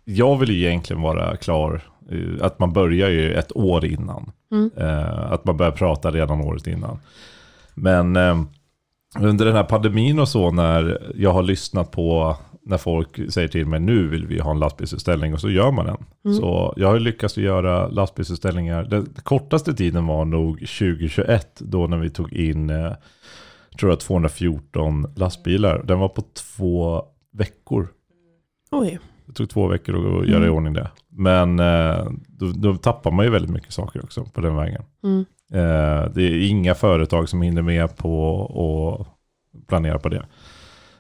jag vill ju egentligen vara klar, eh, att man börjar ju ett år innan. Mm. Eh, att man börjar prata redan året innan. Men eh, under den här pandemin och så när jag har lyssnat på när folk säger till mig nu vill vi ha en lastbilsutställning och så gör man den. Mm. Så jag har lyckats göra lastbilsutställningar. Den kortaste tiden var nog 2021 då när vi tog in eh, tror jag 214 lastbilar. Den var på två veckor. Oj. Det tog två veckor att göra i ordning det. Men eh, då, då tappar man ju väldigt mycket saker också på den vägen. Mm. Eh, det är inga företag som hinner med på att planera på det.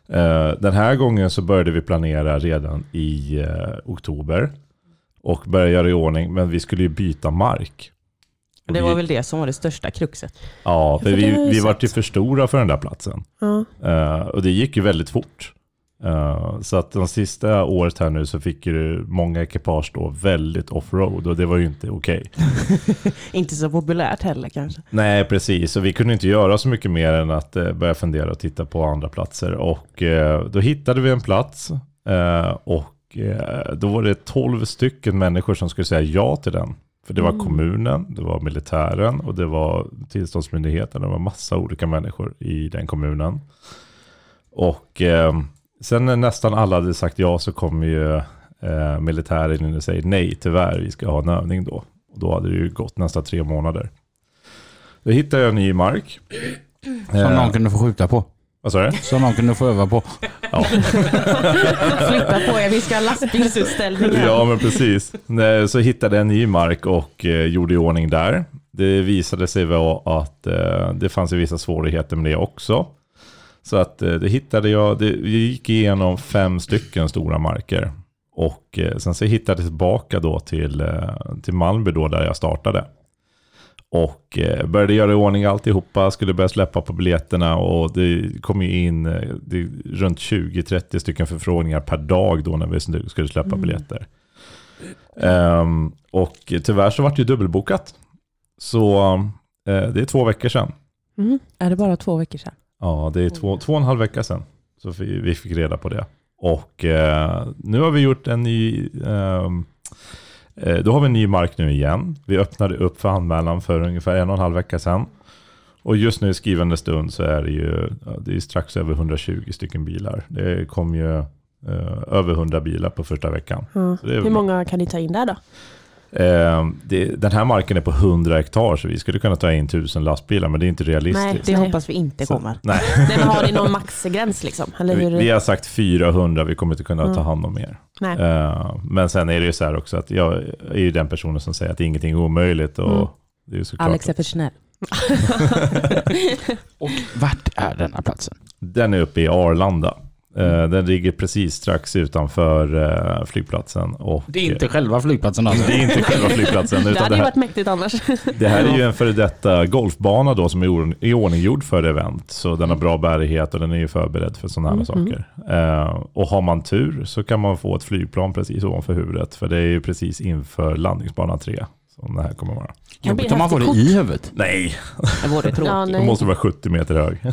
Eh, den här gången så började vi planera redan i eh, oktober. Och började göra i ordning, men vi skulle ju byta mark. Och Det var väl det som var det största kruxet. Ja, för vi, vi var ju för stora för den där platsen. Ja. Eh, och det gick ju väldigt fort. Eh, så att de sista året här nu så fick ju många ekipage då väldigt offroad och det var ju inte okej. Inte så populärt heller kanske. Nej, precis. Och vi kunde inte göra så mycket mer än att eh, börja fundera och titta på andra platser. Och eh, då hittade vi en plats och då var det 12 stycken människor som skulle säga ja till den. För det var Mm. kommunen, det var militären och det var tillståndsmyndigheten. Det var massa olika människor i den kommunen. Och sen när nästan alla hade sagt ja så kom ju eh, militären in och säger nej tyvärr, vi ska ha en övning då. Och då hade det ju gått nästan tre månader. Då hittade jag ny mark. Som Eh, någon kunde få skjuta på. Vad sa du? Som någon kunde få öva på. Ja. Flytta på er, vi ska ha lastbilsutställning ja, men precis. Nej, Så hittade jag en ny mark och eh, gjorde i ordning där. Det visade sig vara att eh, det fanns vissa svårigheter med det också. Så att eh, det hittade jag, det, vi gick igenom fem stycken stora marker. Och eh, sen så hittade jag tillbaka då till, eh, till Malmö då där jag startade. Och började göra i ordning alltihopa, skulle börja släppa på biljetterna och det kom ju in det, runt 20-30 stycken förfrågningar per dag då när vi skulle släppa biljetter. Ehm, och tyvärr så vart det ju dubbelbokat. Så eh, det är två veckor sedan. Mm. Är det bara två veckor sedan? Ja, det är två, två och en halv vecka sedan. Så vi, vi fick reda på det. Och eh, nu har vi gjort en ny... ehm, eh, då har vi en ny mark nu igen. Vi öppnade upp för anmälan för ungefär en och en halv vecka sedan. Och just nu i skrivande stund så är det ju det är strax över 120 stycken bilar. Det kom ju eh, över 100 bilar på första veckan. Är Hur många kan ni ta in där då? Eh, det, den här marken är på 100 hektar så vi skulle kunna ta in 1000 lastbilar men det är inte realistiskt. Det Nej. hoppas vi inte Så- kommer. Nej, Nej, men har ni någon maxgräns liksom? Eller vi, hur? vi har sagt 400, vi kommer inte kunna ta Mm. hand om mer. Nej. Eh, men sen är det ju så här också att jag är ju den personen som säger att ingenting är omöjligt och Mm. det är såklart. Alex är för snäll. Och vart är denna platsen? Den är uppe i Arlanda. Eh, den ligger precis strax utanför eh, flygplatsen. Och, Det är inte själva flygplatsen alltså. det är inte själva flygplatsen. Det utan hade det ju här, varit mäktigt annars. Det här är ju en före detta golfbana då som är or- i ordninggjord för event. Så den har bra bärighet och den är ju förberedd för sådana här Mm, saker. Eh, och har man tur så kan man få ett flygplan precis ovanför huvudet. För det är ju precis inför landningsbana 3 som det här kommer vara. Det Jobbigt om man får det i huvudet. Nej, Det vore tråkigt. Ja, då nej. måste vara 70 meter hög.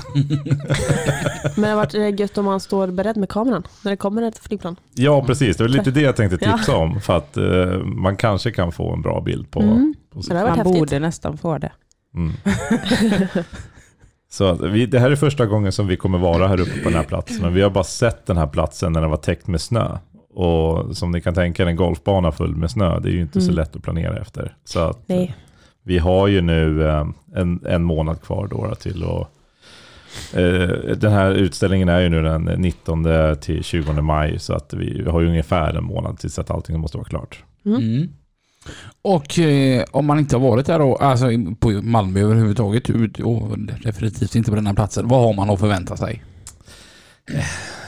Men det har varit eh, gött om man står beredd med kameran när det kommer ett flygplan. ja, precis. Det var lite det jag tänkte Ja. tipsa om. För att eh, man kanske kan få en bra bild på, Mm. på Så det Man häftigt. borde nästan få det. Mm. Så att vi, det här är första gången som vi kommer vara här uppe på den här platsen. Men vi har bara sett den här platsen när den var täckt med snö. Och som ni kan tänka er, en golfbana full med snö, det är ju inte så Mm. lätt att planera efter. Så att Nej. vi har ju nu eh, en, en månad kvar då till att eh, den här utställningen är ju nu den 19 till 20 maj så att vi har ju ungefär en månad tills att allting måste vara klart. Mm. Mm. Och eh, om man inte har varit där då, alltså på Malmö överhuvudtaget ut- och definitivt inte på den här platsen, vad har man att förvänta sig?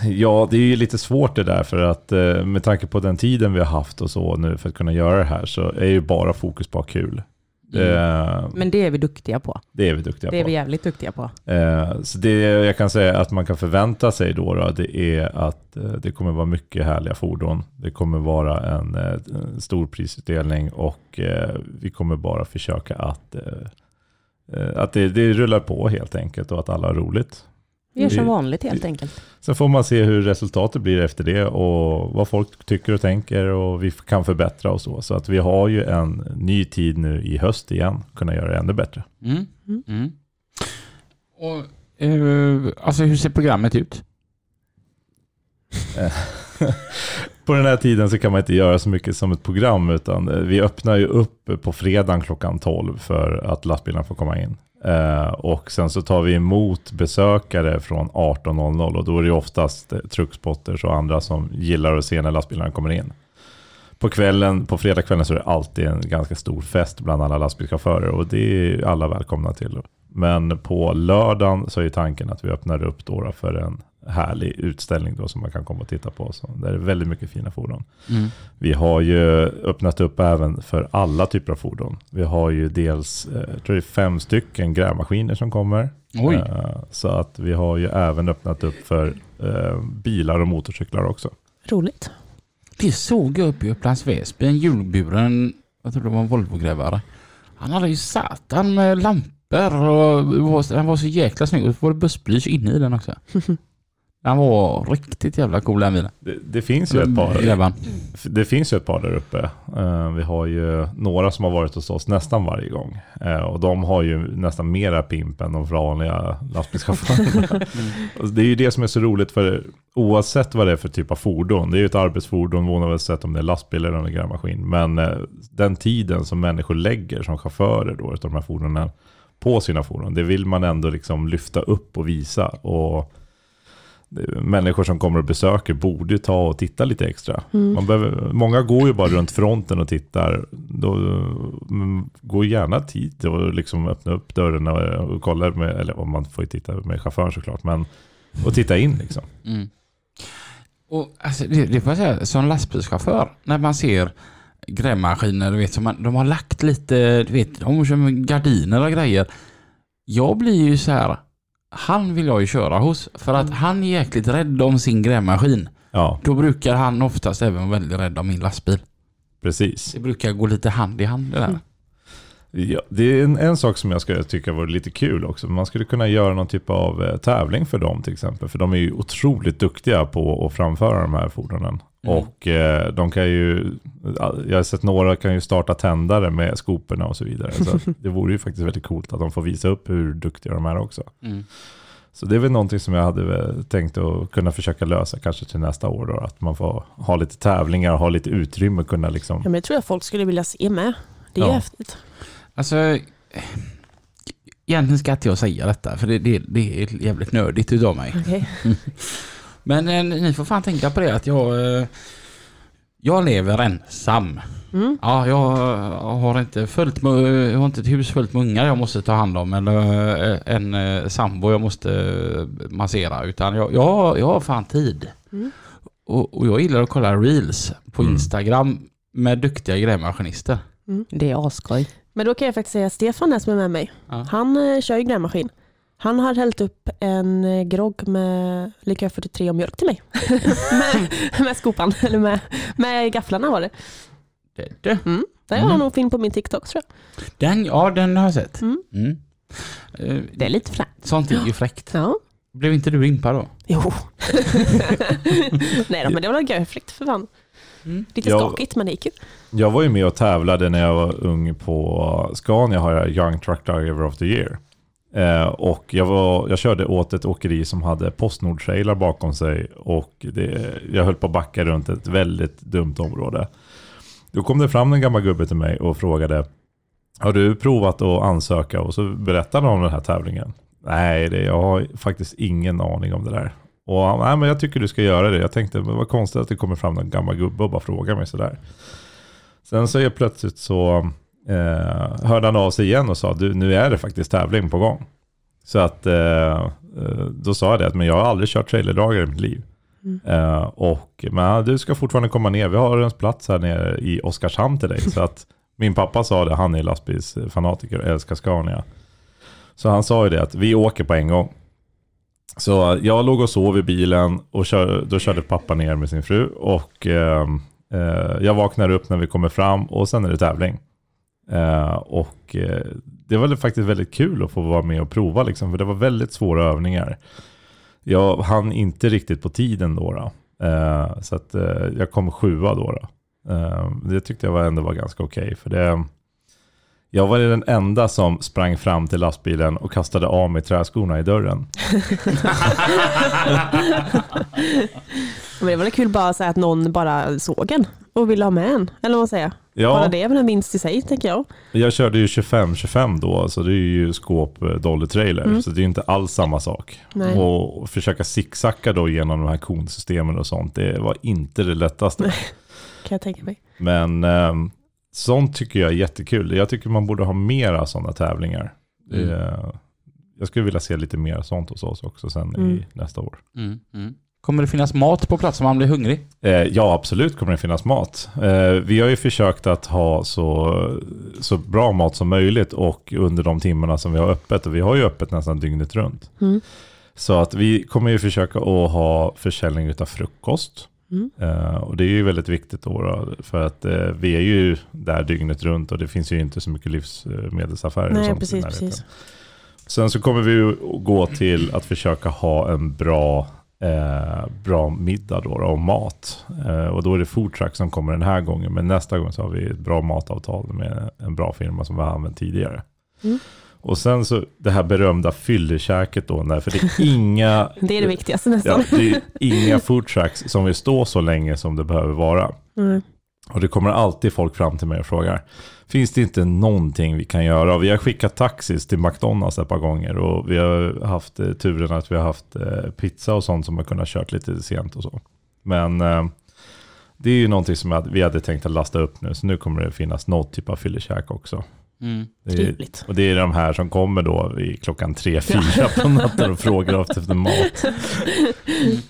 Ja, det är ju lite svårt det där för att eh, med tanke på den tiden vi har haft och så nu för att kunna göra det här så är ju bara fokus på kul. Eh, Men det är vi duktiga på. det är vi duktiga Det är på. vi jävligt duktiga på. Eh, så det jag kan säga att man kan förvänta sig då, då det är att det kommer vara mycket härliga fordon. Det kommer vara en, stor prisutdelning och vi kommer bara försöka att, att det, det rullar på helt enkelt och att alla har roligt. Vi gör som vanligt helt enkelt. Sen får man se hur resultatet blir efter det och vad folk tycker och tänker och vi kan förbättra och så. Så att vi har ju en ny tid nu i höst igen, kunna göra det ännu bättre. Mm. Mm. Mm. Och, eh, alltså hur ser programmet ut? På den här tiden så kan man inte göra så mycket som ett program utan eh, vi öppnar ju upp på fredagen klockan 12 för att lastbilarna får komma in. Eh, och sen så tar vi emot besökare från 18.00 och då är det oftast eh, truckspotters och andra som gillar att se när lastbilarna kommer in. På kvällen, på fredagskvällen så är det alltid en ganska stor fest bland alla lastbilschaufförer och det är alla välkomna till. Men på lördagen så är tanken att vi öppnar upp då för en härlig utställning då som man kan komma och titta på. Så där är väldigt mycket fina fordon. Mm. Vi har ju öppnat upp även för alla typer av fordon. Vi har ju dels, eh, jag tror det är fem stycken grävmaskiner som kommer. Oj. Eh, Så att vi har ju även öppnat upp för eh, bilar och motorcyklar också. Roligt. Det såg jag uppe i Upplands Väsby, en hjulburen, jag tror det var en Volvo-grävare. Han hade ju satan med lampor var- den var så jäkla snygg. Och så var det bussblysch inne i den också. Den var riktigt jävla cool den bilen. Det, det, finns ju ett par, Grävaren. det finns ju ett par där uppe. Eh, Vi har ju några som har varit hos oss nästan varje gång. Eh, Och de har ju nästan mera pimp än de vanliga lastbilschaufförerna. Och Det är ju det som är så roligt för oavsett vad det är för typ av fordon. Det är ju ett arbetsfordon oavsett om det är lastbil eller är grävmaskin. Men eh, den tiden som människor lägger som chaufförer då utav de här fordonen på sina fordon. Det vill man ändå liksom lyfta upp och visa. Och människor som kommer och besöker borde ju ta och titta lite extra. Mm. Man behöver, många går ju bara runt fronten och tittar. Då, men gå gärna dit och liksom öppna upp dörren och, och kolla med, eller om man får ju titta med chauffören såklart, men och titta in liksom. Mm. Och alltså, det, det får jag säga, som lastbilschaufför, när man ser grävmaskiner, du vet, som man, de har lagt lite, du vet, de kör med gardiner och grejer. Jag blir ju så här, han vill jag ju köra hos, för att han är jäkligt rädd om sin grävmaskin. Ja, Då brukar han oftast även vara väldigt rädd om min lastbil. precis. Det brukar gå lite hand i hand det där. Mm. Ja, det är en, en sak som jag skulle tycka vore lite kul också. Man skulle kunna göra någon typ av eh, tävling för dem till exempel. För de är ju otroligt duktiga på att framföra de här fordonen. Mm. Och eh, de kan ju, jag har sett några kan ju starta tändare med skoporna och så vidare. Så det vore ju faktiskt väldigt coolt att de får visa upp hur duktiga de är också. Mm. Så det är väl någonting som jag hade tänkt att kunna försöka lösa kanske till nästa år då. Att man får ha lite tävlingar och ha lite utrymme och kunna liksom. Ja, men det tror jag folk skulle vilja se med. Det är Ja. ju häftigt. Alltså, egentligen ska inte jag säga detta, för det, det, det är jävligt nördigt utav mig. Okej. Men eh, ni får fan tänka på det att jag, eh, jag lever ensam. Mm. Ja, jag har inte fullt med, jag har inte ett hus fullt med ungar jag måste ta hand om eller eh, en eh, sambo jag måste eh, massera utan jag, jag, jag har fan tid. Mm. Och, och jag gillar att kolla reels på Mm. Instagram med duktiga grävmaskinister. Det är asskoj. Men då kan jag faktiskt säga att Stefan är som är med mig. Ja. Han eh, kör ju grävmaskin. Han har hällt upp en eh, grogg med likör 43 och mjölk till mig. med, med skopan, eller med, med gafflarna var det. Det, det. Mm. Är Mm. han nog fin på min TikTok tror jag. Den, ja, den har jag sett. Mm. Mm. Eh, Det är lite fränt. Sånt är ju fräckt. Ja. Blev inte du impad då? Jo. Nej då, men det var väl görfräckt för fan. Mm. Lite Ja. skakigt men det gick ju. Jag var ju med och tävlade när jag var ung på Scania har jag Young Truck Driver of the Year. Eh, och jag, var, jag körde åt ett åkeri som hade Postnord-trailar bakom sig och det, jag höll på att backa runt ett väldigt dumt område. Då kom det fram en gammal gubbe till mig och frågade Har du provat att ansöka? Och så berättade han om den här tävlingen. Nej, det, jag har faktiskt ingen aning om det där. Och han, nej, men jag tycker du ska göra det. Jag tänkte, men vad konstigt att det kommer fram en gammal gubbe och bara frågar mig sådär. Sen så är plötsligt så eh, hörde han av sig igen och sa, du, nu är det faktiskt tävling på gång. Så att eh, eh, då sa jag det, att men jag har aldrig kört trailerdragare i mitt liv. Mm. Eh, och, men du ska fortfarande komma ner, vi har en plats här nere i Oskarshamn till dig. Så att min pappa sa det, han är lastbilsfanatiker och älskar Scania. Så han sa ju det att vi åker på en gång. Så jag låg och sov i bilen och kör, då körde pappa ner med sin fru. Och eh, eh, jag vaknar upp när vi kommer fram och sen är det tävling. Eh, och eh, det var faktiskt väldigt kul att få vara med och prova liksom, för det var väldigt svåra övningar. Jag hann inte riktigt på tiden då. då. Eh, så att jag kom sjua då. då. Det tyckte jag var ändå var ganska okej. för det, jag var den enda som sprang fram till lastbilen och kastade av mig träskorna i dörren. Men det var väl kul bara att någon bara såg en och ville ha med en. Eller vad säger. Bara Ja, det är väl en vinst i sig, tänker jag. jag körde ju 25-25 då, så det är ju skåp eh, dolly trailer. Mm. Så det är ju inte alls samma sak. Nej. Och försöka zigzacka då genom de här konsystemen och sånt, det var inte det lättaste. Kan jag tänka mig. Men ehm, sånt tycker jag är jättekul. Jag tycker man borde ha mera sådana tävlingar. Mm. Eh, jag skulle vilja se lite mer sånt hos oss också sen Mm. i nästa år. Mm, mm. Kommer det finnas mat på plats om man blir hungrig? Eh, ja, absolut kommer det finnas mat. Eh, vi har ju försökt att ha så, så bra mat som möjligt och under de timmarna som vi har öppet. Och vi har ju öppet nästan dygnet runt. Mm. Så att vi kommer ju försöka att ha försäljning av frukost. Mm. Eh, och det är ju väldigt viktigt då, då för att eh, vi är ju där dygnet runt och det finns ju inte så mycket livsmedelsaffärer. och Nej, sånt i precis, precis. Sen så kommer vi gå till att försöka ha en bra, eh, bra middag då, då och mat. Eh, och då är det foodtruck som kommer den här gången. Men nästa gång så har vi ett bra matavtal med en bra firma som vi har använt tidigare. Mm. Och sen så det här berömda fyllekäket då, för det är inga, Det är det viktigaste nästan. ja, det är inga foodtrucks som vill stå så länge som det behöver vara. Mm. Och det kommer alltid folk fram till mig och frågar, finns det inte någonting vi kan göra? Vi har skickat taxis till McDonalds ett par gånger och vi har haft eh, turen att vi har haft eh, pizza och sånt som har kunnat kört lite sent och så. Men eh, det är ju någonting som vi hade tänkt att lasta upp nu, så nu kommer det finnas något typ av fyllekäk också. Mm. Det är, Trevligt. och det är de här som kommer då i klockan tre, fyra på natten och frågar efter mat.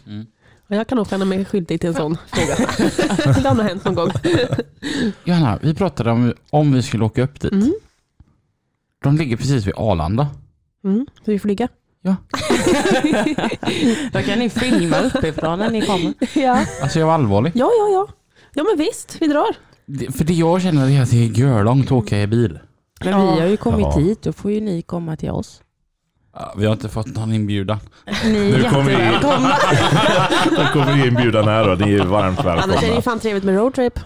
Mm. Och Jag kan nog känna mig skyldig till en sån fråga. det har nog hänt någon gång. Johanna, vi pratade om om vi skulle åka upp dit. Mm. De ligger precis vid Arlanda. Mm. Så vi får ligga. Ja. Då kan ni filma uppifrån när ni kommer. ja. Alltså jag var allvarlig. ja, ja, ja. Ja men visst, vi drar. Det- För det jag känner är att det är görlångt att åka i bil. Men Ja. vi har ju kommit Ja. hit, då får ju ni komma till oss. Ja, Vi har inte fått någon inbjudan. Ni är Nu kommer vi- jättevälkomna. Då kommer inbjudan här och ni är varmt Annars är det ju välkomna. fan trevligt med roadtrip.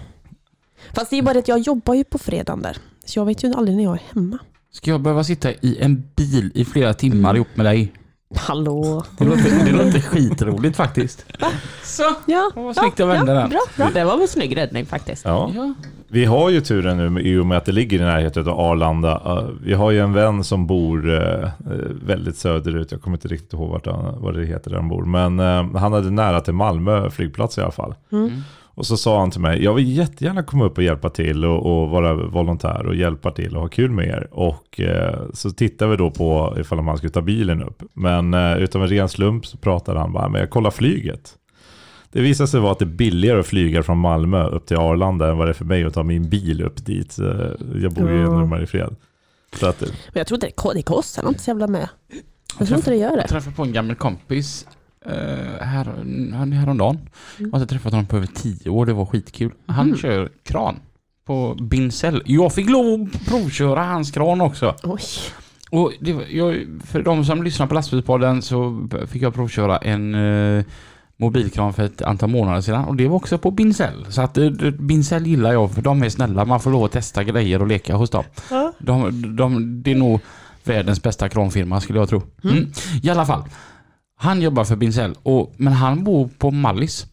Fast det är bara att jag jobbar ju på fredagen där. Så jag vet ju aldrig när jag är hemma. Ska jag behöva sitta i en bil i flera timmar ihop med dig? Hallå. Det låter, det låter skitroligt faktiskt. Så, Ja, vad snyggt jag vände ja, den. bra, bra. Det var en snygg räddning faktiskt. Ja. Ja. Vi har ju turen nu med- i och med att det ligger i närheten av Arlanda. Vi har ju en vän som bor eh, eh, väldigt söderut. Jag kommer inte riktigt ihåg vart han, vad det heter där han bor. Men eh, han hade nära till Malmö flygplats i alla fall. Mm. Och så sa han till mig, jag vill jättegärna komma upp och hjälpa till och, och vara volontär och hjälpa till och ha kul med er. Och eh, så tittade vi då på ifall man skulle ta bilen upp. Men eh, utav en ren slump så pratade han bara, men jag kollar flyget. Det visade sig vara att det är billigare att flyga från Malmö upp till Arlanda än vad det är för mig att ta min bil upp dit. Eh, Jag bor ju i Ja. Norr Fred. Så att, eh, Men jag tror inte det, det kostar inte så jävla med. Jag tror inte det gör Jag det. träffade på en gammal kompis eh, här, här, häromdagen. Jag har inte träffat honom på över tio år, det var skitkul. Han Mm. kör kran på Bincell. Jag fick lov att provköra hans kran också. Oj. Och var- jag, för de som lyssnar på lastbilspodden så fick jag provköra en eh, mobilkran för ett antal månader sedan och det var också på Bincell. Så att eh, Bincell gillar jag för de är snälla, man får lov att testa grejer och leka hos dem. Ja. De, de, det är nog världens bästa kranfirma skulle jag tro. Mm. I alla fall. Han jobbar för Bincell, och, men han bor på Mallis.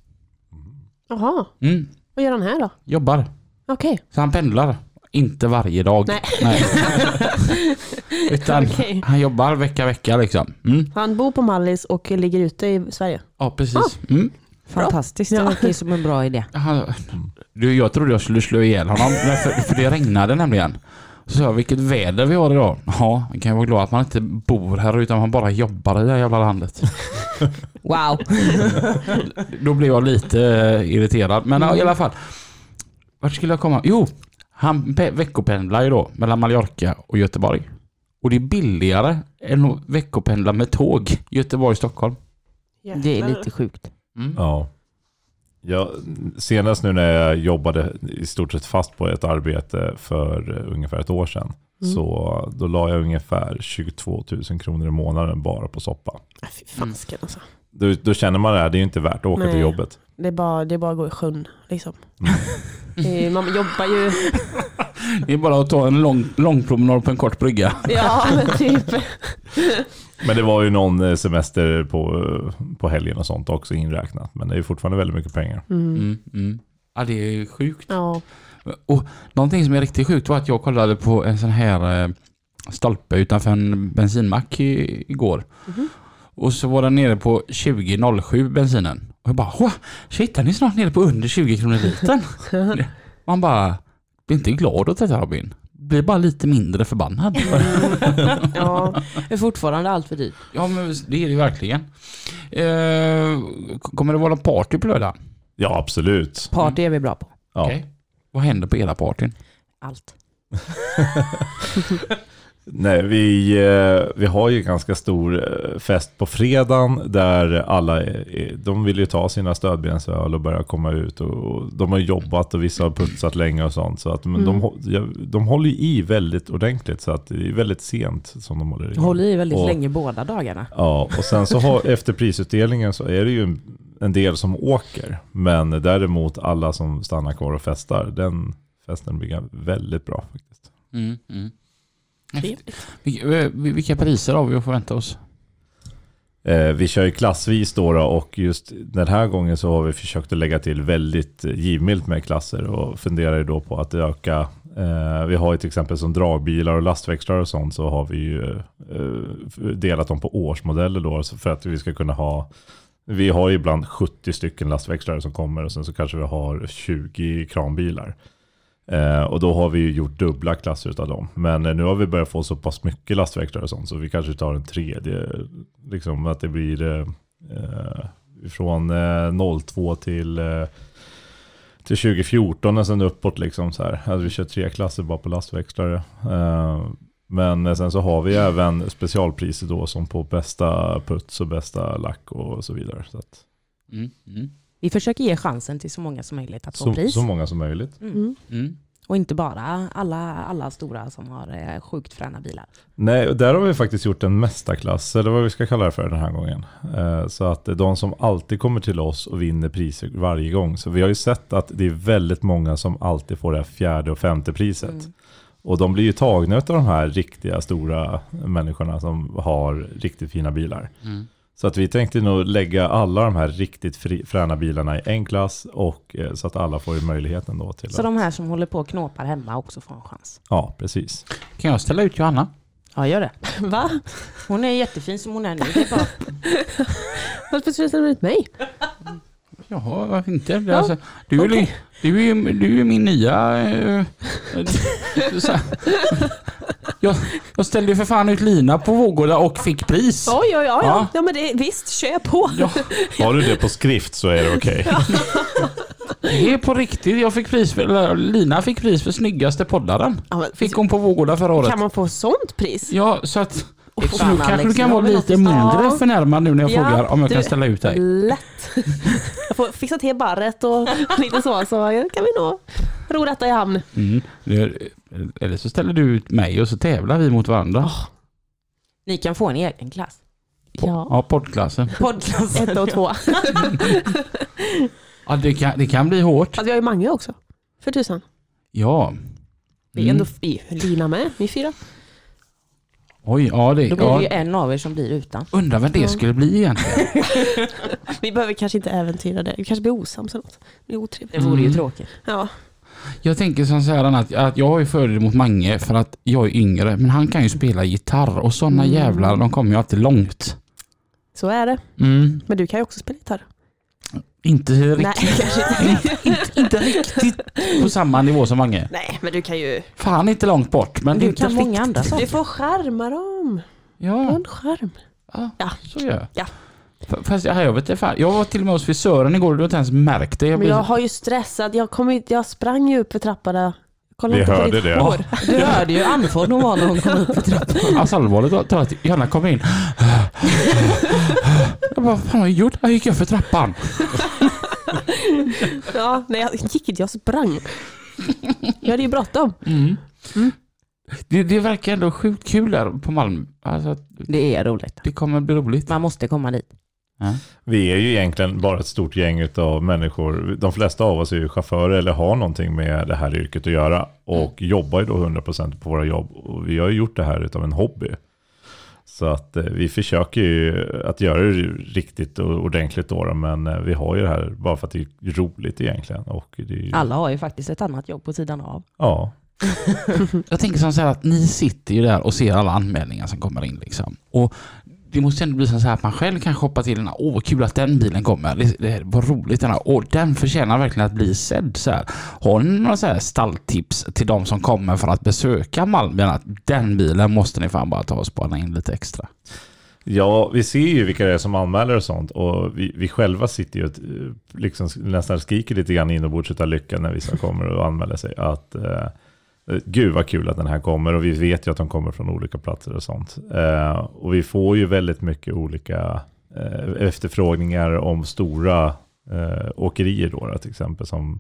Jaha, Mm. vad gör han här då? Jobbar. Okej. Så han pendlar. Inte varje dag. Nej. Utan Okej. han jobbar vecka vecka liksom. Mm. Han bor på Mallis och ligger ute i Sverige. Ja precis. Mm. Fantastiskt, det verkar ju som en bra idé. Han, du, jag trodde jag skulle slå ihjäl honom, men för, för det regnade nämligen. Så sa jag, vilket väder vi har idag. Ja, man kan ju vara glad att man inte bor här utan man bara jobbar i det här jävla landet. Wow. Då blev jag lite eh, irriterad. Men ja, i alla fall. Vart skulle jag komma? Jo, han pe- veckopendlar ju då mellan Mallorca och Göteborg. Och det är billigare än att veckopendla med tåg Göteborg-Stockholm. Det är lite sjukt. Mm. Ja. Ja, senast nu när jag jobbade i stort sett fast på ett arbete för ungefär ett år sedan. Mm. Så då la jag ungefär 22 000 kronor i månaden bara på soppa. Äh, Fy fasken alltså. Då, då känner man det här, det är ju inte värt att åka Nej. till jobbet. Det är bara, det är bara att gå i sjön liksom. Mm. Eh, Man jobbar ju... Det är bara att ta en lång, lång promenad på en kort brygga. Ja, men typ. Men det var ju någon eh, semester på, eh, på helgen och sånt också inräknat. Men det är ju fortfarande väldigt mycket pengar. Mm. Mm, mm. Ja, det är sjukt. Ja. Och någonting som är riktigt sjukt var att jag kollade på en sån här eh, stolpe utanför en bensinmack i, igår. Mhm. Och så var den nere på 20,07 bensinen. Och jag bara, Åh, shit den är snart nere på under 20 kronor litern. Man bara, blir inte glad åt detta Robin. Blir bara lite mindre förbannad. ja. Det är fortfarande allt för dyrt. ja men det är det ju verkligen. Eh, kommer det vara någon party på lördag? Ja, absolut. Party är vi bra på. Ja. Okej. Vad händer på era partyn? Allt. Nej, vi, eh, vi har ju ganska stor eh, fest på fredagen där alla de vill ju ta sina stödbensöl och börja komma ut. Och, de har jobbat och vissa har putsat länge och sånt. Så att, men de, Mm. ja, de håller ju i väldigt ordentligt så att det är väldigt sent som de håller i. Håller i väldigt Och- länge båda dagarna. Ja, och sen så har, efter prisutdelningen så är det ju en, en del som åker. Men däremot alla som stannar kvar och festar, den festen blir väldigt bra faktiskt. Mm, mm. Trevligt. Vilka, eh, vilka priser har vi att förvänta oss? Eh, vi kör ju klassvis då, då och just den här gången så har vi försökt att lägga till väldigt givmilt med klasser och funderar ju då på att öka. Eh, vi har ju till exempel som dragbilar och lastväxlar och sånt så har vi ju delat dem på årsmodeller då så för att vi ska kunna ha vi har ju ibland 70 stycken lastväxlare som kommer och sen så kanske vi har 20 kranbilar. Eh, och då har vi ju gjort dubbla klasser av dem. Men eh, nu har vi börjat få så pass mycket lastväxlare och sånt så vi kanske tar en tredje. Liksom att det blir eh, eh, från eh, 02 till, eh, till 2014 och sen uppåt liksom så här. Alltså vi kör tre klasser bara på lastväxlare. Eh, men eh, sen så har vi även specialpriser då som på bästa puts och bästa lack och så vidare. Så, att, Mm, mm, vi försöker ge chansen till så många som möjligt att få så, pris. så många som möjligt. Mm. Mm. mm. Och inte bara alla, alla stora som har eh, sjukt fräna bilar. Nej, och där har vi faktiskt gjort en mästarklass, eller vad vi ska kalla det för den här gången. Eh, Så att de som alltid kommer till oss och vinner priser varje gång. Så vi har ju sett att det är väldigt många som alltid får det här fjärde och femte priset. Mm. Och de blir ju tagna av de här riktiga stora människorna som har riktigt fina bilar. Mm. Så att vi tänkte nog lägga alla de här riktigt fri, fräna bilarna i en klass och eh, så att alla får ju möjligheten då till Så att, de här som håller på och knåpar hemma också får en chans. Ja, precis. Kan jag ställa ut Johanna? Ja, gör det. Va? Hon är jättefin som hon är nu. Det är bara... Varför skulle du ställa ut mig? Jaha, varför inte? Det är Ja, alltså, du, är, li- okej. du, är, ju- du är min nya... eh, här. jag, jag ställde ju för fan ut lina på Vårgårda och fick pris. Oj, oj, oj. Ja, Ja. ja men det, visst, kör på. Ja, Har du det på skrift så är det okej. det är på riktigt. Jag fick pris för, eller, Lina fick pris för snyggaste poddaren. Ja, men, Fick hon på Vårgårda förra året. kan man få sånt pris? Ja, så att... Fan, nu kanske Alex, du kan vara lite mindre Ja. förnärmad nu när jag Ja, frågar om jag du- kan ställa ut dig. Lätt. Jag får fixa till barret och lite så, så kan vi nog ro detta i hamn. Mm. Eller så ställer du ut mig och så tävlar vi mot varandra. Ni kan få en egen klass. Ja. Ja, poddklassen. Poddklassen. Ett och två. Ja, det kan, det kan bli hårt. Fast vi har ju Mange också. För tusan. Ja. Vi är Mm. ändå vi, Lina med. Vi är fyra. Oj, ja det... Då blir det ju Ja, en av er som blir utan. undrar vad det Ja. skulle bli egentligen. Vi behöver kanske inte äventyra det. Vi kanske blir osams eller något. Det är otrevligt. Det vore ju Mm. tråkigt. Ja. Jag tänker som så här att, att jag har ju fördel mot Mange för att jag är yngre, men han kan ju spela gitarr och sådana Mm. jävlar, de kommer ju alltid långt. Så är det. Mm. Men du kan ju också spela gitarr. Inte Nej, riktigt, kanske inte. inte, inte riktigt på samma nivå som Mange. Nej, men du kan ju... Fan inte långt bort, men Du inte kan riktigt. många andra saker. Du får skärma dem. Ja, En skärm. ja, Ja. så gör jag. Ja. Fast jag, jag vet inte. Jag var till och med hos frisören igår och du har inte ens märkt det. Jag Men blir, jag har ju stressat. Jag, kom inte, jag sprang ju upp för trapporna. Kolla Vi inte på hörde ditt det. hår. Du hörde ju Anford hon var när hon kom upp för trappan. Alltså allvarligt talat, Johanna kom in. Jag bara, vad fan har jag gjort? Jag gick upp för trappan. Ja, nej, jag gick inte. Jag sprang. Jag hade ju bråttom. Mm. Mm. Det, det verkar ändå sjukt kul där på Malm. Alltså, Det är roligt. det kommer bli roligt. Man måste komma dit. Vi är ju egentligen bara ett stort gäng av människor. De flesta av oss är ju chaufförer eller har någonting med det här yrket att göra. Och jobbar ju då 100% på våra jobb. Och vi har ju gjort det här utav en hobby. Så att eh, vi försöker ju att göra det riktigt och ordentligt då. Men eh, vi har ju det här bara för att det är roligt egentligen. Och det är ju, Alla har ju faktiskt ett annat jobb på sidan av. Ja, Jag tänker som så här att ni sitter ju där och ser alla anmälningar som kommer in liksom. Och det måste ändå bli så här att man själv kan shoppa till den här, åh vad kul att den bilen kommer, det, det vad roligt den här, och den förtjänar verkligen att bli sedd så här. Har ni några så här stalltips till de som kommer för att besöka Malmö? Att den bilen måste ni fan bara ta och spana in lite extra. Ja, vi ser ju vilka det är som anmäler och sånt och vi, vi själva sitter ju och eh, liksom nästan skriker lite grann inombords av lycka när vissa kommer och anmäler sig. Att eh, gud vad kul att den här kommer och vi vet ju att de kommer från olika platser och sånt. Eh, och vi får ju väldigt mycket olika eh, efterfrågningar om stora eh, åkerier då, då till exempel som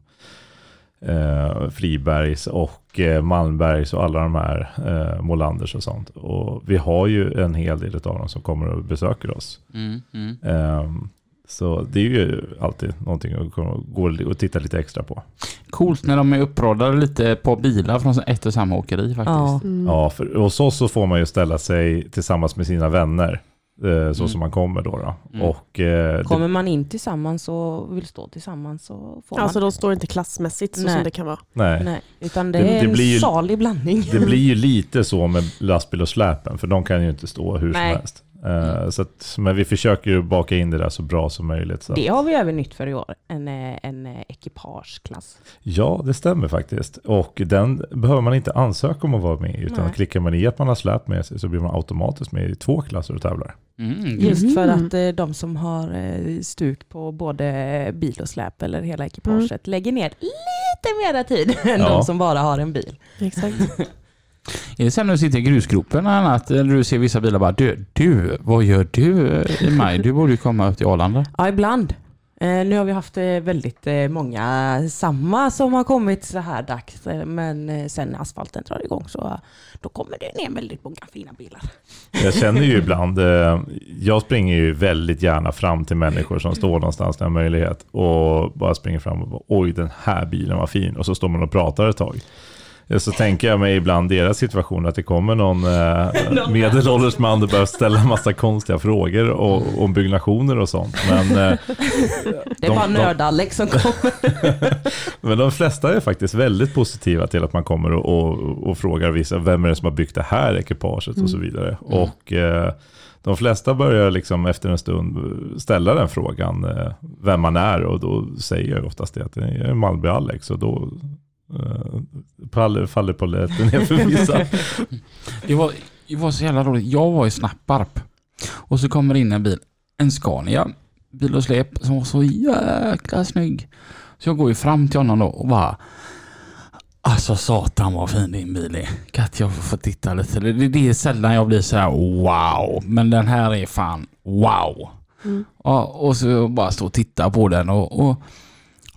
eh, Fribergs och eh, Malmbergs och alla de här eh, Molanders och sånt. Och vi har ju en hel del av dem som kommer och besöker oss. Ehm, så det är ju alltid någonting att gå- och titta lite extra på. Coolt när de är uppradade lite på bilar från ett och samma åkeri faktiskt. Ja. Mm. Ja, för hos oss så får man ju ställa sig tillsammans med sina vänner. eh, Så Mm. som man kommer då. då. Mm. Och, eh, Kommer man in tillsammans och vill stå tillsammans så får Alltså man. de står inte klassmässigt så Nej. som det kan vara. nej, Nej, utan det, Det- är det en blir ju- salig blandning. det blir ju lite så med lastbil och släpen. För de kan ju inte stå hur Nej. som helst. Eh, så att, men vi försöker ju baka in det där så bra som möjligt. Så. att- Det har vi även nytt för i år. En, eh, en eh, ekipageklass. Ja, det stämmer faktiskt. Och den behöver man inte ansöka om att vara med i. Utan Nej. klickar man i att man har släp med sig så blir man automatiskt med i två klasser och tävlar. Mm. Just för att eh, de som har stuk på både bil och släp eller hela ekipaget lägger ner lite mera tid än Ja. de som bara har en bil. Exakt. Är det sen när du sitter i grusgropen eller annat, eller du ser vissa bilar bara du, du, vad gör du i maj? Du borde ju komma upp till Arlanda. Ja, ibland. Eh, nu har vi haft eh, väldigt eh, många samma som har kommit så här dags. Men sen när asfalten drar igång så då kommer det ner väldigt många fina bilar. Jag känner ju ibland, jag springer ju väldigt gärna fram till människor som står någonstans när jag har möjlighet. Och bara springer fram och bara, oj den här bilen var fin. Och så står man och pratar ett tag. Ja, Så tänker jag mig ibland deras situation att det kommer någon eh, medelålders man och börjar ställa massa konstiga frågor och, om byggnationer och sånt. Men, eh, Det är De- bara nörd-Alex som kommer. men de flesta är faktiskt väldigt positiva till att man kommer och, och, och frågar vissa, vem är det som har byggt det här ekipaget och så vidare. Mm. Och eh, de flesta börjar liksom efter en stund ställa den frågan, eh, vem man är och då säger jag oftast det att jag är Malmby Alex och då eh, faller, faller polletten ner för vissa. Det var, det var så jävla roligt. Jag var i Snapparp och så kommer in en bil, en Scania, bil och släp som var så jäkla snygg. Så jag går ju fram till honom då och bara Alltså satan vad fin din bil är. Kan inte jag få titta lite? Det, det, det är sällan jag blir så här wow. Men den här är fan wow. Mm. Ja, och så bara stå och titta på den och, och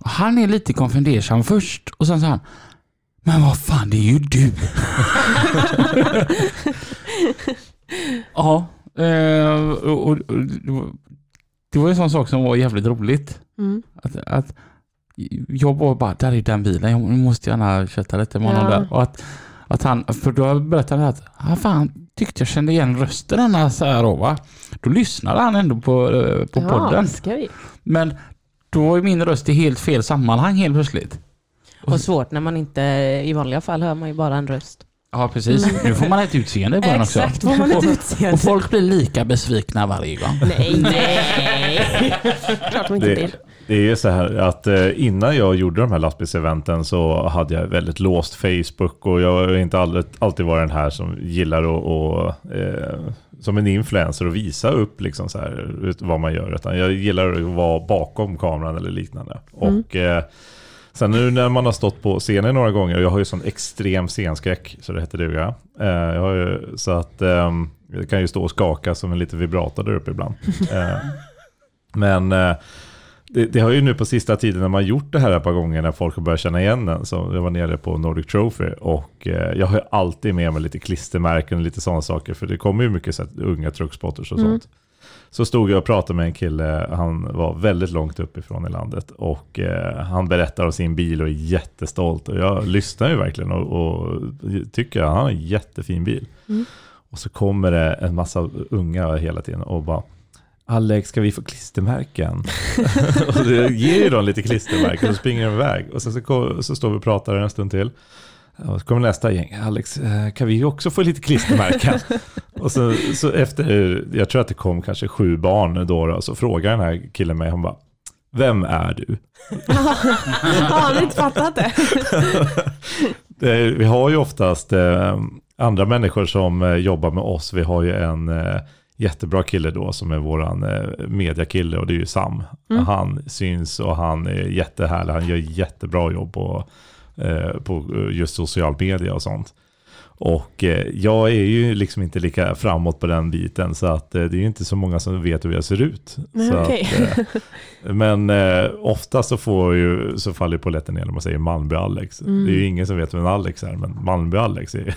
han är lite konfundersam först och sen så han Men vad fan det är ju du. ja, eh, och, och, det var- var en sån sak som var jävligt roligt. Mm. Att, att jag var bara, där är den bilen, jag måste gärna köta lite med honom Ja. där. Och att, att han, för då berättade han att, ah, fan, tyckte jag kände igen rösten denna så här då, va. Då lyssnade han ändå på, eh, på Ja, podden. skoj. Men då var ju min röst i helt fel sammanhang helt plötsligt. Och svårt när man inte, i vanliga fall hör man ju bara en röst. Ja precis. Nu får man ett utseende i början också. Exakt, får man ett Och, utseende. och folk blir lika besvikna varje gång. Nej, nej. Klart de inte Det, blir. det är ju så här att eh, innan jag gjorde de här lastbilseventen så hade jag väldigt låst Facebook och jag har inte alltid, alltid varit den här som gillar att, och, eh, som en influencer och visa upp liksom så här, vad man gör. Utan jag gillar att vara bakom kameran eller liknande. Och eh, sen nu när man har stått på scenen några gånger, och jag har ju sån extrem scenskräck så det heter duga. Eh, jag har ju, så att ehm, jag kan ju stå och skaka som en liten vibrator där uppe ibland. Eh, men eh, det, det har ju nu på sista tiden när man gjort det här ett par gånger när folk har börjat känna igen den. Så jag var nere på Nordic Trophy och eh, jag har ju alltid med mig lite klistermärken och lite sådana saker. För det kommer ju mycket så här, unga truckspotters och sånt. Så stod jag och pratade med en kille, han var väldigt långt uppifrån i landet. Och eh, han berättar om sin bil och är jättestolt. Och jag lyssnar ju verkligen och, och tycker att han har en jättefin bil. Och så kommer det en massa unga hela tiden och bara Alex, ska vi få klistermärken? och det ger ju dem lite klistermärken och springer de iväg. Och sen så, så står vi och pratar en stund till. Och så kommer nästa gäng. Alex, eh, kan vi också få lite klistermärken? och så, så efter, jag tror att det kom kanske sju barn då, då så frågar den här killen mig, han bara, vem är du? Har inte fattat det. Det, vi har ju oftast eh, andra människor som eh, jobbar med oss. Vi har ju en eh, jättebra kille då som är våran eh, mediakille och det är ju Sam. Han syns och han är jättehärlig. Han gör jättebra jobb på, eh, på eh, just social media och sånt. Och eh, jag är ju liksom inte lika framåt på den biten så att eh, det är ju inte så många som vet hur jag ser ut. Så okej. att, eh, men eh, ofta så, får ju, så faller ju polletten ner när man säger Malmby-Alex. Mm. Det är ju ingen som vet vem Alex är, men Malmby-Alex är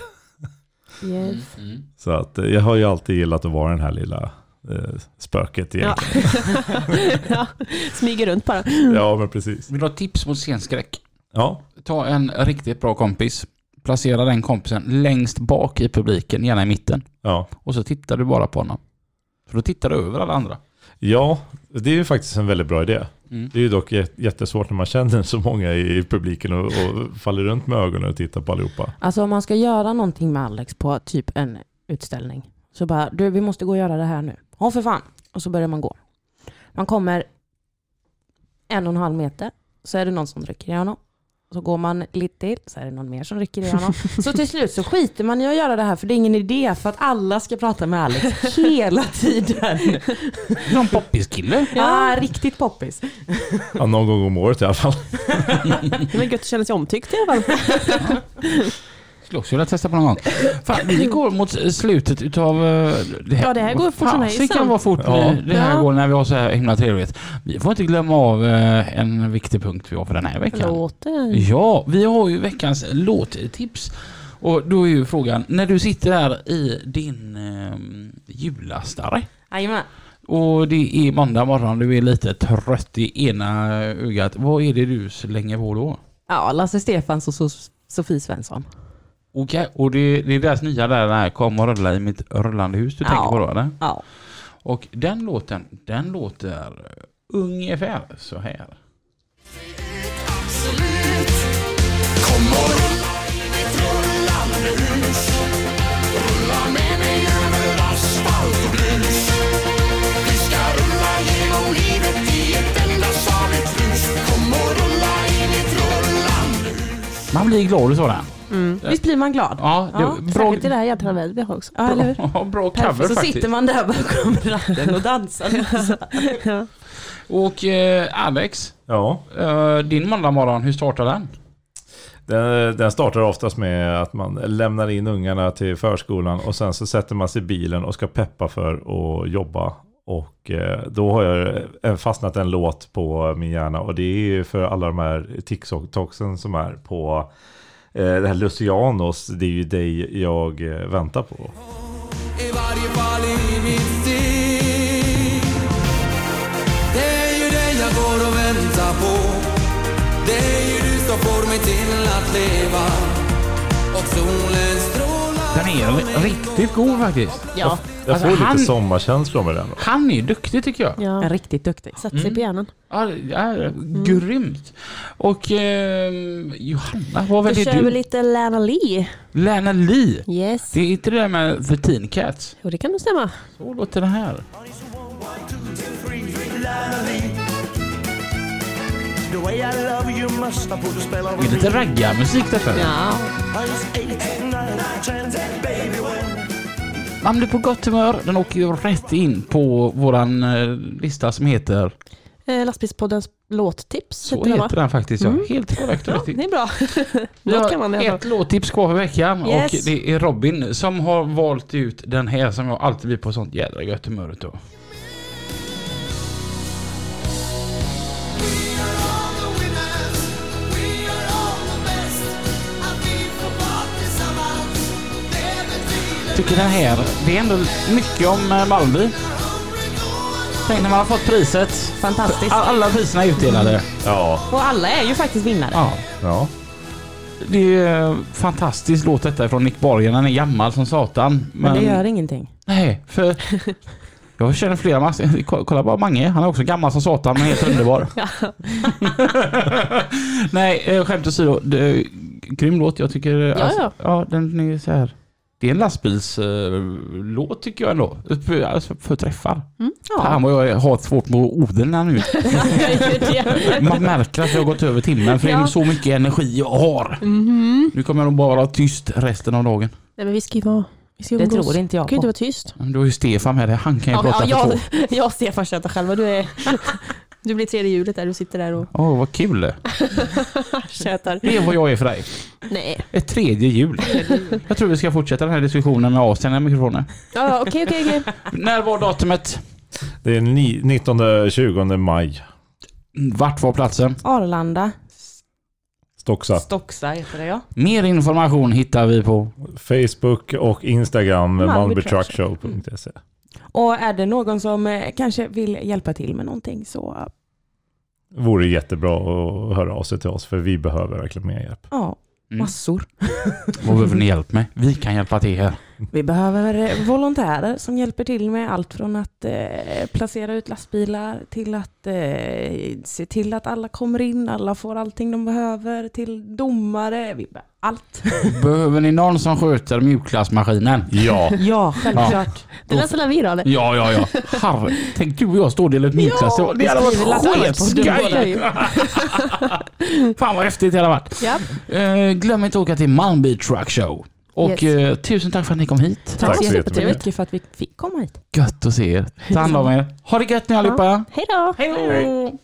Yes. Så att eh, jag har ju alltid gillat att vara den här lilla eh, spöket Ja. egentligen. ja, smyger runt bara. Ja. men precis. Vill du ha tips mot scenskräck? Ja, Ta en riktigt bra kompis. Placera den kompisen längst bak i publiken, gärna i mitten. ja. Och så tittar du bara på honom. För då tittar du över alla andra. Ja, det är ju faktiskt en väldigt bra idé. Mm. Det är ju dock jät- jättesvårt när man känner så många i publiken och, och faller runt med ögonen och tittar på allihopa. Alltså om man ska göra någonting med Alex på typ en utställning. Så bara, du vi måste gå och göra det här nu. Ja för fan. Och så börjar man gå. Man kommer en och en halv meter. Så är det någon som rycker i honom. Så går man lite till, så är det någon mer som rycker i honom. Så till slut så skiter man i att göra det här för det är ingen idé för att alla ska prata med Alex hela tiden. Någon poppiskille. Ja, riktigt poppis. Ja, någon gång om året i alla fall. Det var gött att känna sig omtyckt i alla fall. Skulle också vilja testa på någon gång. Fan, vi går mot slutet utav... eh, Det Ja, det här går fort som hejsan. Det kan vara fort Ja. eh, det här Ja. går när vi har så här himla trevligt. Vi får inte glömma av eh, en viktig punkt vi har för den här veckan. Låter. Ja, vi har ju veckans låttips. Och då är ju frågan, när du sitter där i din eh, jullastare Jajamän. och det är måndag morgon, du är lite trött i ena ögat. Vad är det du slänger på då? Ja, Lasse Stefans och So- Sofie Svensson. Okej, och det, det är deras nya där, den här Kom och rulla i mitt rullande hus du Ja. tänker på då eller? Ja. Och den låten, den låter ungefär så här. Absolut. Kom och rulla i mitt rullande hus. Rulla med mig över asfalt och grus. Vi ska rulla genom livet Man blir glad utav den. Visst blir man glad? Ja, det, Ja, bra, Särskilt i det här jädra vädret vi har också. Ja, eller hur? bra, bra cover Perfekt. Så faktiskt. sitter man där bakom ratten och dansar så. Ja. Och eh, Alex, Ja, eh, din måndagmorgon, hur startar den? den, den startar oftast med att man lämnar in ungarna till förskolan och sen så sätter man sig i bilen och ska peppa för att jobba. Och eh, då har jag eh, eh, fastnat en låt på min hjärna och det är ju för alla de här TikToksen som är på det här Lucianos, det är ju dig jag väntar på. I varje fall i mitt steg. Det är ju dig jag går och väntar på. Det är ju du som får mig till att leva. Och solen strålar den är riktigt god faktiskt. Ja, Jag Alltså, får lite han- sommarkänslor med den. Han är duktig tycker jag. ja. En riktigt duktig. Sätter sig på hjärnan. Ja, det är grymt. Och eh, Johanna, vad Då väljer kör vi du? lite Lana Lee. Lana Lee. Yes. Det är inte det där med The Teen Cats. Jo, det kan nog stämma. Så låter det här. The way Det är lite raggarmusik detta. Ja. I was eight, nine, ten, baby when Man blir på gott humör. Den åker ju rätt in på våran eh, lista som heter... Eh, Lastbilspoddens låttips. Så heter den, va? heter den faktiskt ja. Helt korrekt Ja, det är bra. Vi Låt kan man i har fall. ett låttips kvar för veckan Yes. och det är Robin som har valt ut den här som jag alltid blir på sånt jädra gött humör utav. Tycker den här, det är ändå mycket om eh, Malmby. Tänk när man har fått priset. Fantastiskt. All- Alla priserna är utdelade. Ja, Och alla är ju faktiskt vinnare. Ja. ja. Det är en fantastisk låt detta från Nick Borgen. Den är gammal som satan. Men det gör ingenting. Nej, för jag känner flera massor. Ko- Kolla bara Mange. Han är också gammal som satan men helt underbar. Nej, eh, skämt åsido. det- Grym låt. Jag tycker... Ja, ja. ja den är så här. Det är en lastbilslåt tycker jag ändå. För, alltså, för träffar. Fan vad jag har svårt med orden här nu. Man märker att jag har gått över timmen för det är Ja. så mycket energi jag har. Mhm. Nu kommer jag nog bara vara tyst resten av dagen. Nej, men vi ska ju vara... Vi ska Det tror inte jag Du kan inte på. vara tyst. Men Du har ju Stefan med dig. Han kan ju Ja, prata ja, för jag, två. jag och Stefan tjötar själva. Du, är, du blir tredje hjulet där. Du sitter där och Åh, vad kul. tjötar. Det är vad jag är för dig. Nej. Ett tredje hjul. Jag tror vi ska fortsätta den här diskussionen med avstängda mikrofoner. Ja, ja, okej, okej, okej. När var datumet? Det är ni- 19-20 maj. Vart var platsen? Arlanda. Stocksa. Stocksa heter det ja. Mer information hittar vi på... Facebook och Instagram Malmö malmötruckshow.se. Och är det någon som eh, kanske vill hjälpa till med någonting så Vore jättebra att höra av sig till oss för vi behöver verkligen mer hjälp. ja, Mm. massor. Vad behöver ni hjälp med? Vi kan hjälpa till här. Vi behöver eh, volontärer som hjälper till med allt från att eh, placera ut lastbilar till att eh, se till att alla kommer in, alla får allting de behöver, till domare, vi be- allt. Behöver ni någon som sköter mjukglassmaskinen? Ja, Ja, självklart. Det där spelar vi då. eller? Ja, ja, ja. Harry, tänk du och jag står och delar ut mjukglass. Ja, det hade varit skitskoj. Fan vad häftigt det hade varit. Ja. Eh, glöm inte att åka till Malmby Truck Show. Och Yes. eh, tusen tack för att ni kom hit. Tack så så jättemycket. mycket för att vi fick komma hit. Gött att se er. Ta hand om er. Ha det gött nu allihopa. Hej då! Hej då!